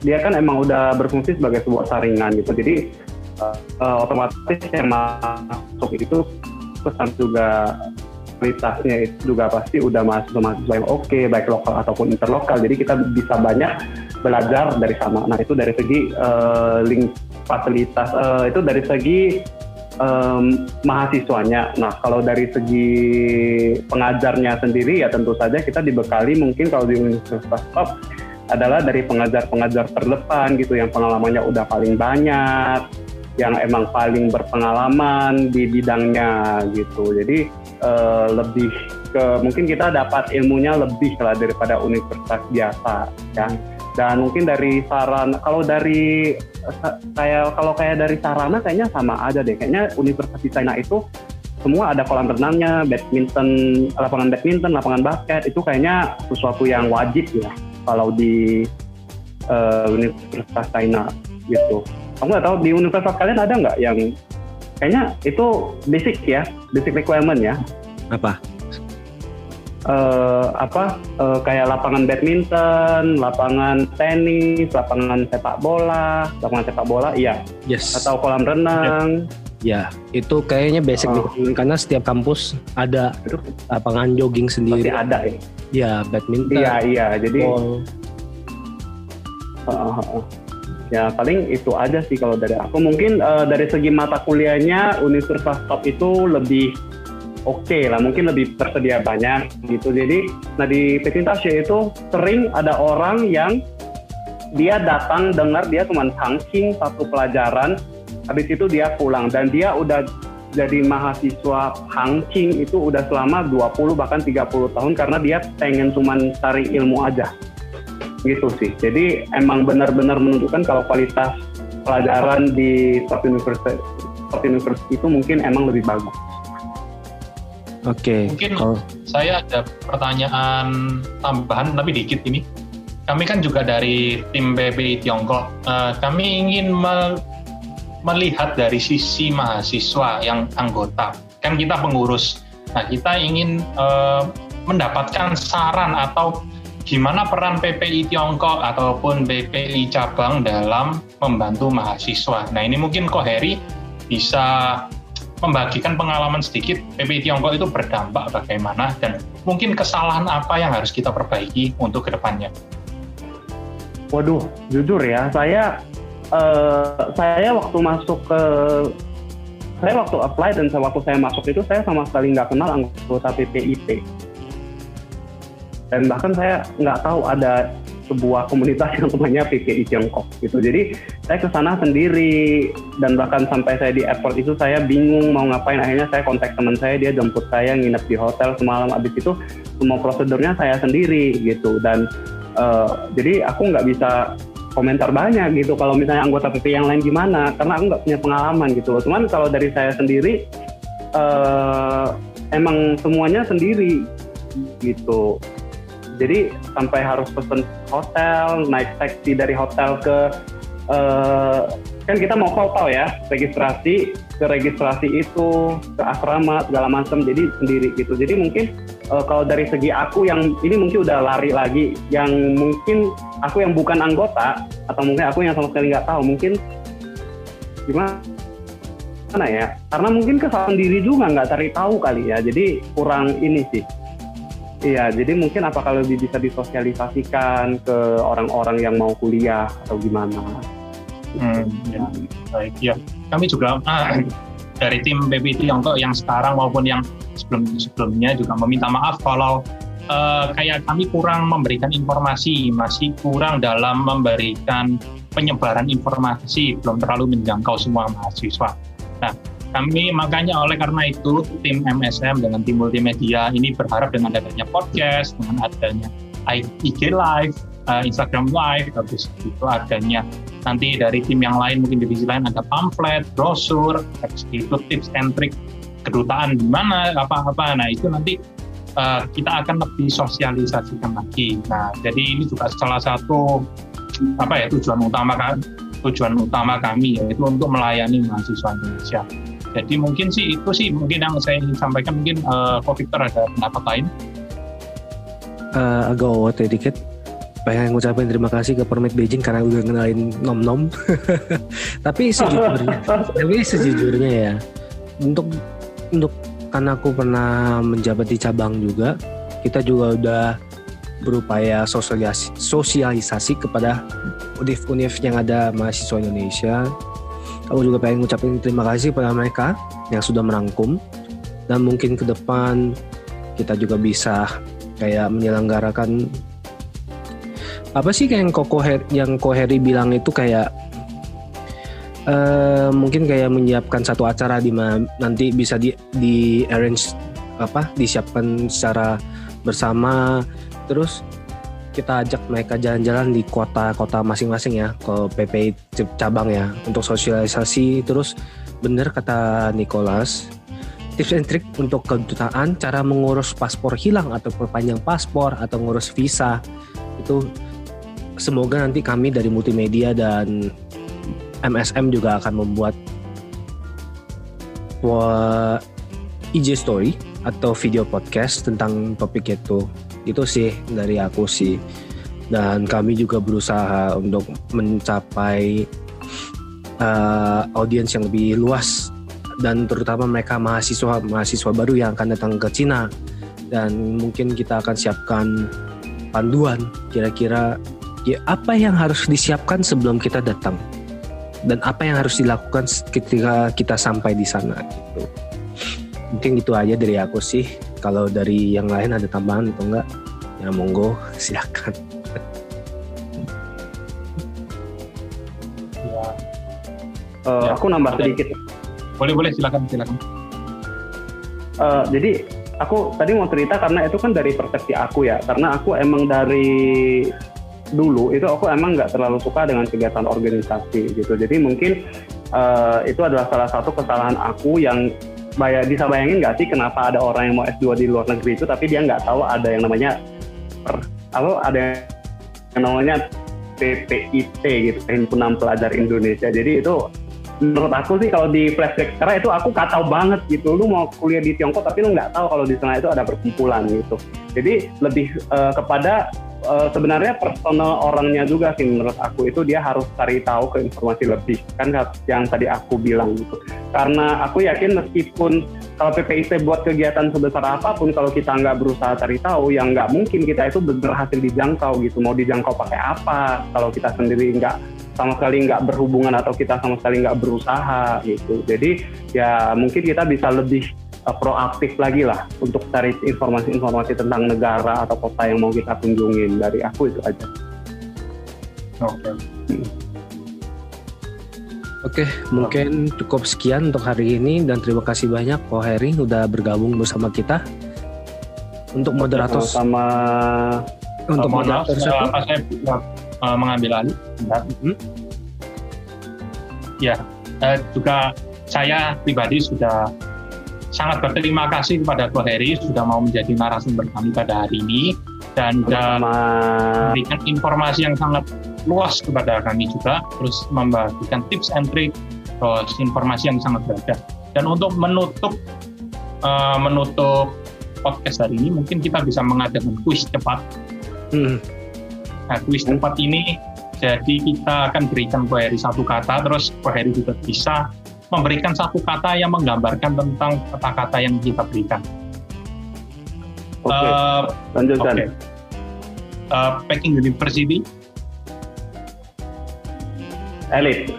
dia kan emang udah berfungsi sebagai sebuah saringan gitu jadi uh, otomatis yang masuk itu pesan juga kualitasnya itu juga pasti udah masuk mahasiswa yang oke okay, baik lokal ataupun interlokal jadi kita bisa banyak belajar dari sana nah itu dari segi uh, link fasilitas uh, itu dari segi um, mahasiswanya. Nah, kalau dari segi pengajarnya sendiri ya tentu saja kita dibekali mungkin kalau di Universitas Top adalah dari pengajar-pengajar terdepan gitu yang pengalamannya udah paling banyak, yang emang paling berpengalaman di bidangnya gitu. Jadi uh, lebih ke mungkin kita dapat ilmunya lebih lah daripada universitas biasa ya. Dan mungkin dari saran kalau dari kayak kalau kayak dari sarana kayaknya sama aja deh. Kayaknya Universitas China itu semua ada kolam renangnya, badminton, lapangan badminton, lapangan basket itu kayaknya sesuatu yang wajib ya kalau di uh, Universitas China gitu. Kamu nggak tahu di universitas kalian ada nggak yang kayaknya itu basic ya, basic requirement ya? Apa? Uh, apa uh, kayak lapangan badminton, lapangan tenis, lapangan sepak bola, lapangan sepak bola, iya. Yes. Atau kolam renang. Ya, itu kayaknya basic oh. karena setiap kampus ada lapangan jogging sendiri. Pasti ada ya. Ya, badminton. Iya, iya. Jadi Uh, uh, uh. Ya paling itu aja sih kalau dari aku. Mungkin uh, dari segi mata kuliahnya Universitas Top itu lebih oke okay lah mungkin lebih tersedia banyak gitu. Jadi nah di presentasi itu sering ada orang yang dia datang dengar dia cuma tangking satu pelajaran habis itu dia pulang. Dan dia udah jadi mahasiswa hangking itu udah selama 20 bahkan 30 tahun karena dia pengen cuma cari ilmu aja. Gitu sih. Jadi emang benar-benar menunjukkan kalau kualitas pelajaran di top university, top university itu mungkin emang lebih bagus Oke. Okay. Mungkin oh. saya ada pertanyaan tambahan tapi dikit ini. Kami kan juga dari tim PPI Tiongkok. Uh, kami ingin me melihat dari sisi mahasiswa yang anggota. Kan kita pengurus. Nah, kita ingin uh, mendapatkan saran atau gimana peran PPI Tiongkok ataupun PPI cabang dalam membantu mahasiswa. Nah, ini mungkin Koheri bisa membagikan pengalaman sedikit PPI Tiongkok itu berdampak bagaimana dan mungkin kesalahan apa yang harus kita perbaiki untuk ke depannya. Waduh, jujur ya, saya uh, saya waktu masuk ke saya waktu apply dan waktu saya masuk itu saya sama sekali nggak kenal anggota PPIT dan bahkan saya nggak tahu ada sebuah komunitas yang namanya PPI Tiongkok gitu. Jadi saya ke sana sendiri dan bahkan sampai saya di airport itu saya bingung mau ngapain. Akhirnya saya kontak teman saya, dia jemput saya nginep di hotel semalam. Abis itu semua prosedurnya saya sendiri gitu. Dan uh, jadi aku nggak bisa komentar banyak gitu kalau misalnya anggota PPI yang lain gimana karena aku nggak punya pengalaman gitu Cuman kalau dari saya sendiri uh, emang semuanya sendiri gitu jadi sampai harus pesen hotel, naik taksi dari hotel ke uh, kan kita mau foto ya, registrasi ke registrasi itu ke asrama segala macam jadi sendiri gitu. Jadi mungkin uh, kalau dari segi aku yang ini mungkin udah lari lagi, yang mungkin aku yang bukan anggota atau mungkin aku yang sama sekali nggak tahu mungkin gimana mana ya karena mungkin kesalahan diri juga nggak cari tahu kali ya jadi kurang ini sih Iya, jadi mungkin apakah lebih bisa disosialisasikan ke orang-orang yang mau kuliah atau gimana? Hmm, ya, baik ya. Kami juga ah, dari tim BPT Tiongkok yang sekarang maupun yang sebelum-sebelumnya juga meminta maaf kalau uh, kayak kami kurang memberikan informasi, masih kurang dalam memberikan penyebaran informasi, belum terlalu menjangkau semua mahasiswa. Nah, kami makanya oleh karena itu tim MSM dengan tim multimedia ini berharap dengan adanya podcast, dengan adanya IG Live, uh, Instagram Live, habis itu adanya nanti dari tim yang lain mungkin divisi lain ada pamflet, brosur, itu tips and trick kedutaan di mana apa-apa. Nah itu nanti uh, kita akan lebih sosialisasikan lagi. Nah jadi ini juga salah satu apa ya tujuan utama tujuan utama kami yaitu untuk melayani mahasiswa Indonesia. Jadi mungkin sih itu sih mungkin yang saya ingin sampaikan mungkin uh, Ko Victor ada pendapat lain? Uh, agak awet dikit pengen ngucapin terima kasih ke Permit Beijing karena udah kenalin nom-nom. [laughs] tapi sejujurnya, [laughs] tapi sejujurnya ya, untuk untuk karena aku pernah menjabat di cabang juga, kita juga udah berupaya sosialisasi, sosialisasi kepada univ-univ yang ada mahasiswa Indonesia. Aku juga pengen ngucapin terima kasih pada mereka yang sudah merangkum. Dan mungkin ke depan kita juga bisa kayak menyelenggarakan apa sih yang Koko yang Koheri bilang itu kayak uh, mungkin kayak menyiapkan satu acara di mana nanti bisa di di arrange apa disiapkan secara bersama. Terus kita ajak mereka jalan-jalan di kota-kota masing-masing ya ke PPI cabang ya untuk sosialisasi terus bener kata Nicholas tips and trick untuk kedutaan cara mengurus paspor hilang atau perpanjang paspor atau ngurus visa itu semoga nanti kami dari multimedia dan MSM juga akan membuat IG story atau video podcast tentang topik itu. Itu sih dari aku sih. Dan kami juga berusaha untuk mencapai uh, audiens yang lebih luas dan terutama mereka mahasiswa mahasiswa baru yang akan datang ke Cina. Dan mungkin kita akan siapkan panduan kira-kira ya apa yang harus disiapkan sebelum kita datang dan apa yang harus dilakukan ketika kita sampai di sana gitu. Mungkin itu aja dari aku sih kalau dari yang lain ada tambahan atau enggak ya monggo [laughs] silakan ya. Uh, ya. aku nambah sedikit boleh boleh silakan silakan uh, jadi aku tadi mau cerita karena itu kan dari persepsi aku ya karena aku emang dari dulu itu aku emang nggak terlalu suka dengan kegiatan organisasi gitu. Jadi mungkin uh, itu adalah salah satu kesalahan aku yang bayar, bisa bayangin nggak sih kenapa ada orang yang mau S2 di luar negeri itu tapi dia nggak tahu ada yang namanya per, apa ada yang namanya PPIT gitu, Himpunan Pelajar Indonesia. Jadi itu menurut aku sih kalau di flashback karena itu aku kacau banget gitu. Lu mau kuliah di Tiongkok tapi lu nggak tahu kalau di sana itu ada perkumpulan gitu. Jadi lebih uh, kepada uh, sebenarnya personal orangnya juga sih menurut aku itu dia harus cari tahu ke informasi lebih kan yang tadi aku bilang gitu. Karena aku yakin meskipun kalau PPIC buat kegiatan sebesar apa pun kalau kita nggak berusaha cari tahu yang nggak mungkin kita itu berhasil dijangkau gitu. Mau dijangkau pakai apa? Kalau kita sendiri nggak sama sekali nggak berhubungan atau kita sama sekali nggak berusaha gitu. Jadi ya mungkin kita bisa lebih uh, proaktif lagi lah untuk cari informasi-informasi tentang negara atau kota yang mau kita kunjungin dari aku itu aja. Oke. Okay. Hmm. Oke, mungkin cukup sekian untuk hari ini dan terima kasih banyak Ko Heri udah bergabung bersama kita untuk moderator sama untuk moderator satu. Apa saya uh, mengambil alih? Hmm? Ya, uh, juga saya pribadi sudah sangat berterima kasih kepada Ko Heri sudah mau menjadi narasumber kami pada hari ini dan memberikan informasi yang sangat luas kepada kami juga terus membagikan tips and trick terus informasi yang sangat berharga. Dan untuk menutup uh, menutup podcast hari ini mungkin kita bisa mengadakan kuis cepat. Hmm. nah kuis cepat ini jadi kita akan berikan Ko Heri satu kata terus Ko Heri juga bisa memberikan satu kata yang menggambarkan tentang kata-kata yang kita berikan. Oke, okay. uh, lanjutkan. Okay. Uh, Peking University. Elit. [laughs]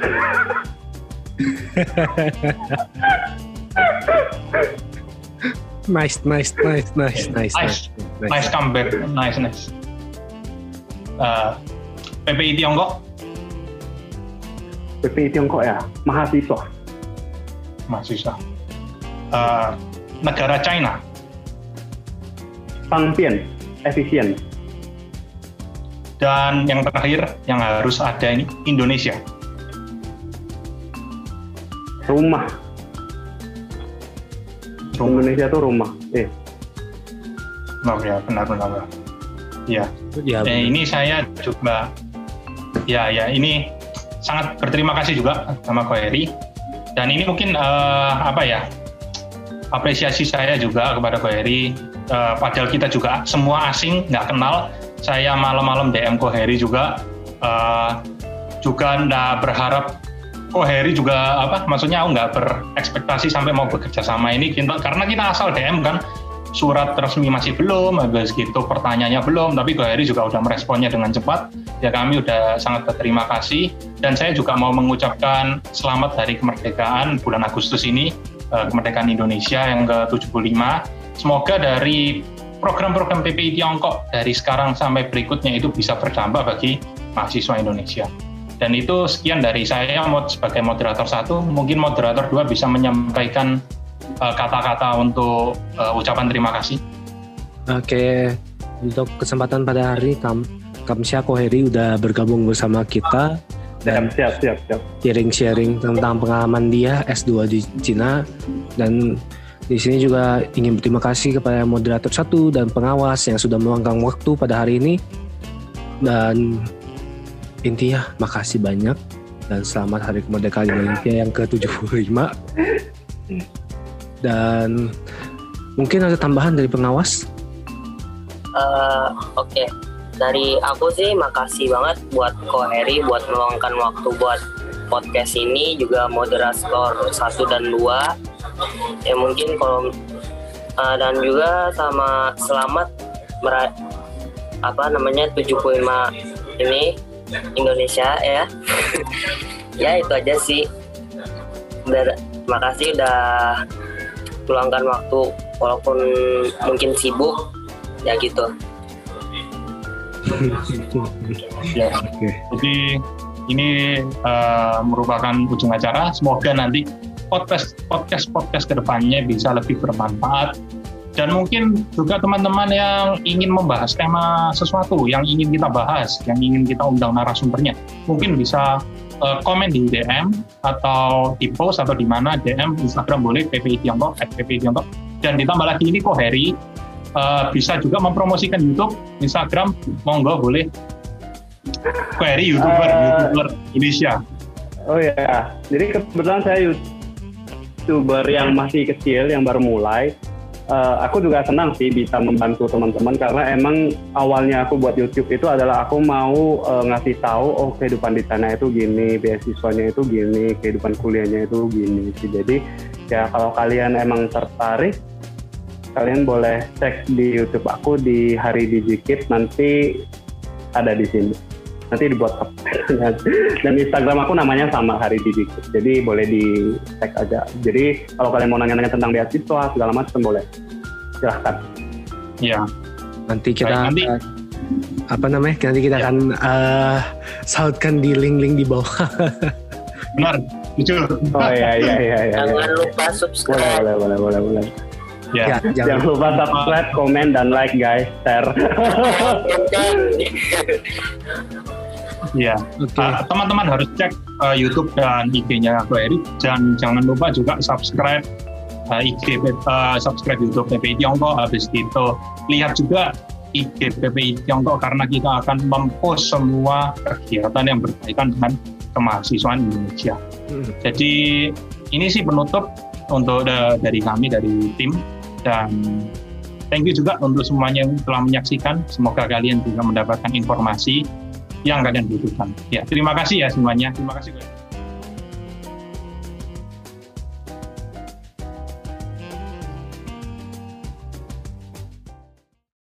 nice, nice, nice, nice, nice, nice, nice comeback, nice, nice. Uh, PPI Tiongkok. PPI Tiongkok ya, mahasiswa mahasiswa. Uh, negara China. Pangpian, efisien. Dan yang terakhir yang harus ada ini Indonesia. Rumah. Rumah. Indonesia tuh rumah. Eh, Oh ya, benar-benar. Ya. Ya, Eh, ini saya coba ya ya ini sangat berterima kasih juga sama Ko Heri dan ini mungkin eh, apa ya apresiasi saya juga kepada Ko Heri. Eh, padahal kita juga semua asing nggak kenal. Saya malam-malam DM Ko Heri juga. Eh, juga nggak berharap Ko Heri juga apa maksudnya aku nggak berekspektasi sampai mau bekerja sama ini karena kita asal DM kan surat resmi masih belum, habis gitu pertanyaannya belum, tapi Ko Heri juga udah meresponnya dengan cepat. Ya kami udah sangat berterima kasih dan saya juga mau mengucapkan selamat hari kemerdekaan bulan Agustus ini, eh, kemerdekaan Indonesia yang ke-75. Semoga dari program-program PPI Tiongkok dari sekarang sampai berikutnya itu bisa berdampak bagi mahasiswa Indonesia. Dan itu sekian dari saya sebagai moderator satu. Mungkin moderator dua bisa menyampaikan kata-kata untuk eh, ucapan terima kasih. Oke, untuk kesempatan pada hari Kam Kamsya Koheri udah bergabung bersama kita dan siap, siap, siap, siap. sharing-sharing tentang pengalaman dia S2 di Cina. Dan di sini juga ingin berterima kasih kepada moderator satu dan pengawas yang sudah meluangkan waktu pada hari ini. Dan intinya makasih banyak. Dan selamat hari kemerdekaan Indonesia yang ke-75 dan mungkin ada tambahan dari pengawas Eh, Oke, dari aku sih makasih banget buat Ko Heri buat meluangkan waktu buat podcast ini juga moderator satu dan dua. Ya mungkin kalau eh, dan juga sama selamat mera- apa namanya 75 ini Indonesia ya. [laughs] ya itu aja sih. Udah, makasih udah meluangkan waktu walaupun mungkin sibuk ya gitu ya. [laughs] Oke. Jadi ini eh, merupakan ujung acara. Semoga nanti podcast podcast podcast ke depannya bisa lebih bermanfaat dan mungkin juga teman-teman yang ingin membahas tema sesuatu yang ingin kita bahas, yang ingin kita undang narasumbernya, mungkin bisa eh, komen di DM atau di post atau di mana DM Instagram boleh PPI Tiongkok, at PPI Tiongkok. Dan ditambah lagi ini kok Harry eh, bisa juga mempromosikan YouTube, Instagram, monggo boleh. Query YouTuber, Eh, YouTuber Indonesia. Oh ya, jadi kebetulan saya youtuber yang masih kecil, yang baru mulai. Eh, aku juga senang sih bisa membantu teman-teman karena emang awalnya aku buat YouTube itu adalah aku mau eh, ngasih tahu oh kehidupan di sana itu gini, beasiswanya itu gini, kehidupan kuliahnya itu gini sih. Jadi ya kalau kalian emang tertarik, kalian boleh cek di YouTube aku di Hari Digikit nanti ada di sini nanti dibuat up. [laughs] dan Instagram aku namanya sama Hari Didikit jadi boleh di tag aja. Jadi kalau kalian mau nanya-nanya tentang beasiswa segala macam boleh. Silahkan. Ya, nanti kita Baik, nanti- akan- apa namanya? Nanti kita Ya. akan eh, sautkan di link-link di bawah. [laughs] Benar, jujur. oh iya iya iya iya jangan iya. lupa boleh subscribe. Boleh boleh boleh boleh Ya, ya jangan. Jangan lupa subscribe komen dan like guys. Share [laughs] ya. oke Uh, teman-teman harus cek uh, YouTube dan IG-nya Ko Eri dan jangan lupa juga subscribe uh, IG uh, subscribe YouTube PPI Tiongkok habis itu lihat juga IG PPI Tiongkok karena kita akan mempost semua kegiatan yang berkaitan dengan kemahasiswaan Indonesia. Hmm. Jadi ini sih penutup untuk da- dari kami dari tim dan thank you juga untuk semuanya yang telah menyaksikan. Semoga kalian juga mendapatkan informasi yang kalian butuhkan. Ya, terima kasih ya semuanya. Terima kasih.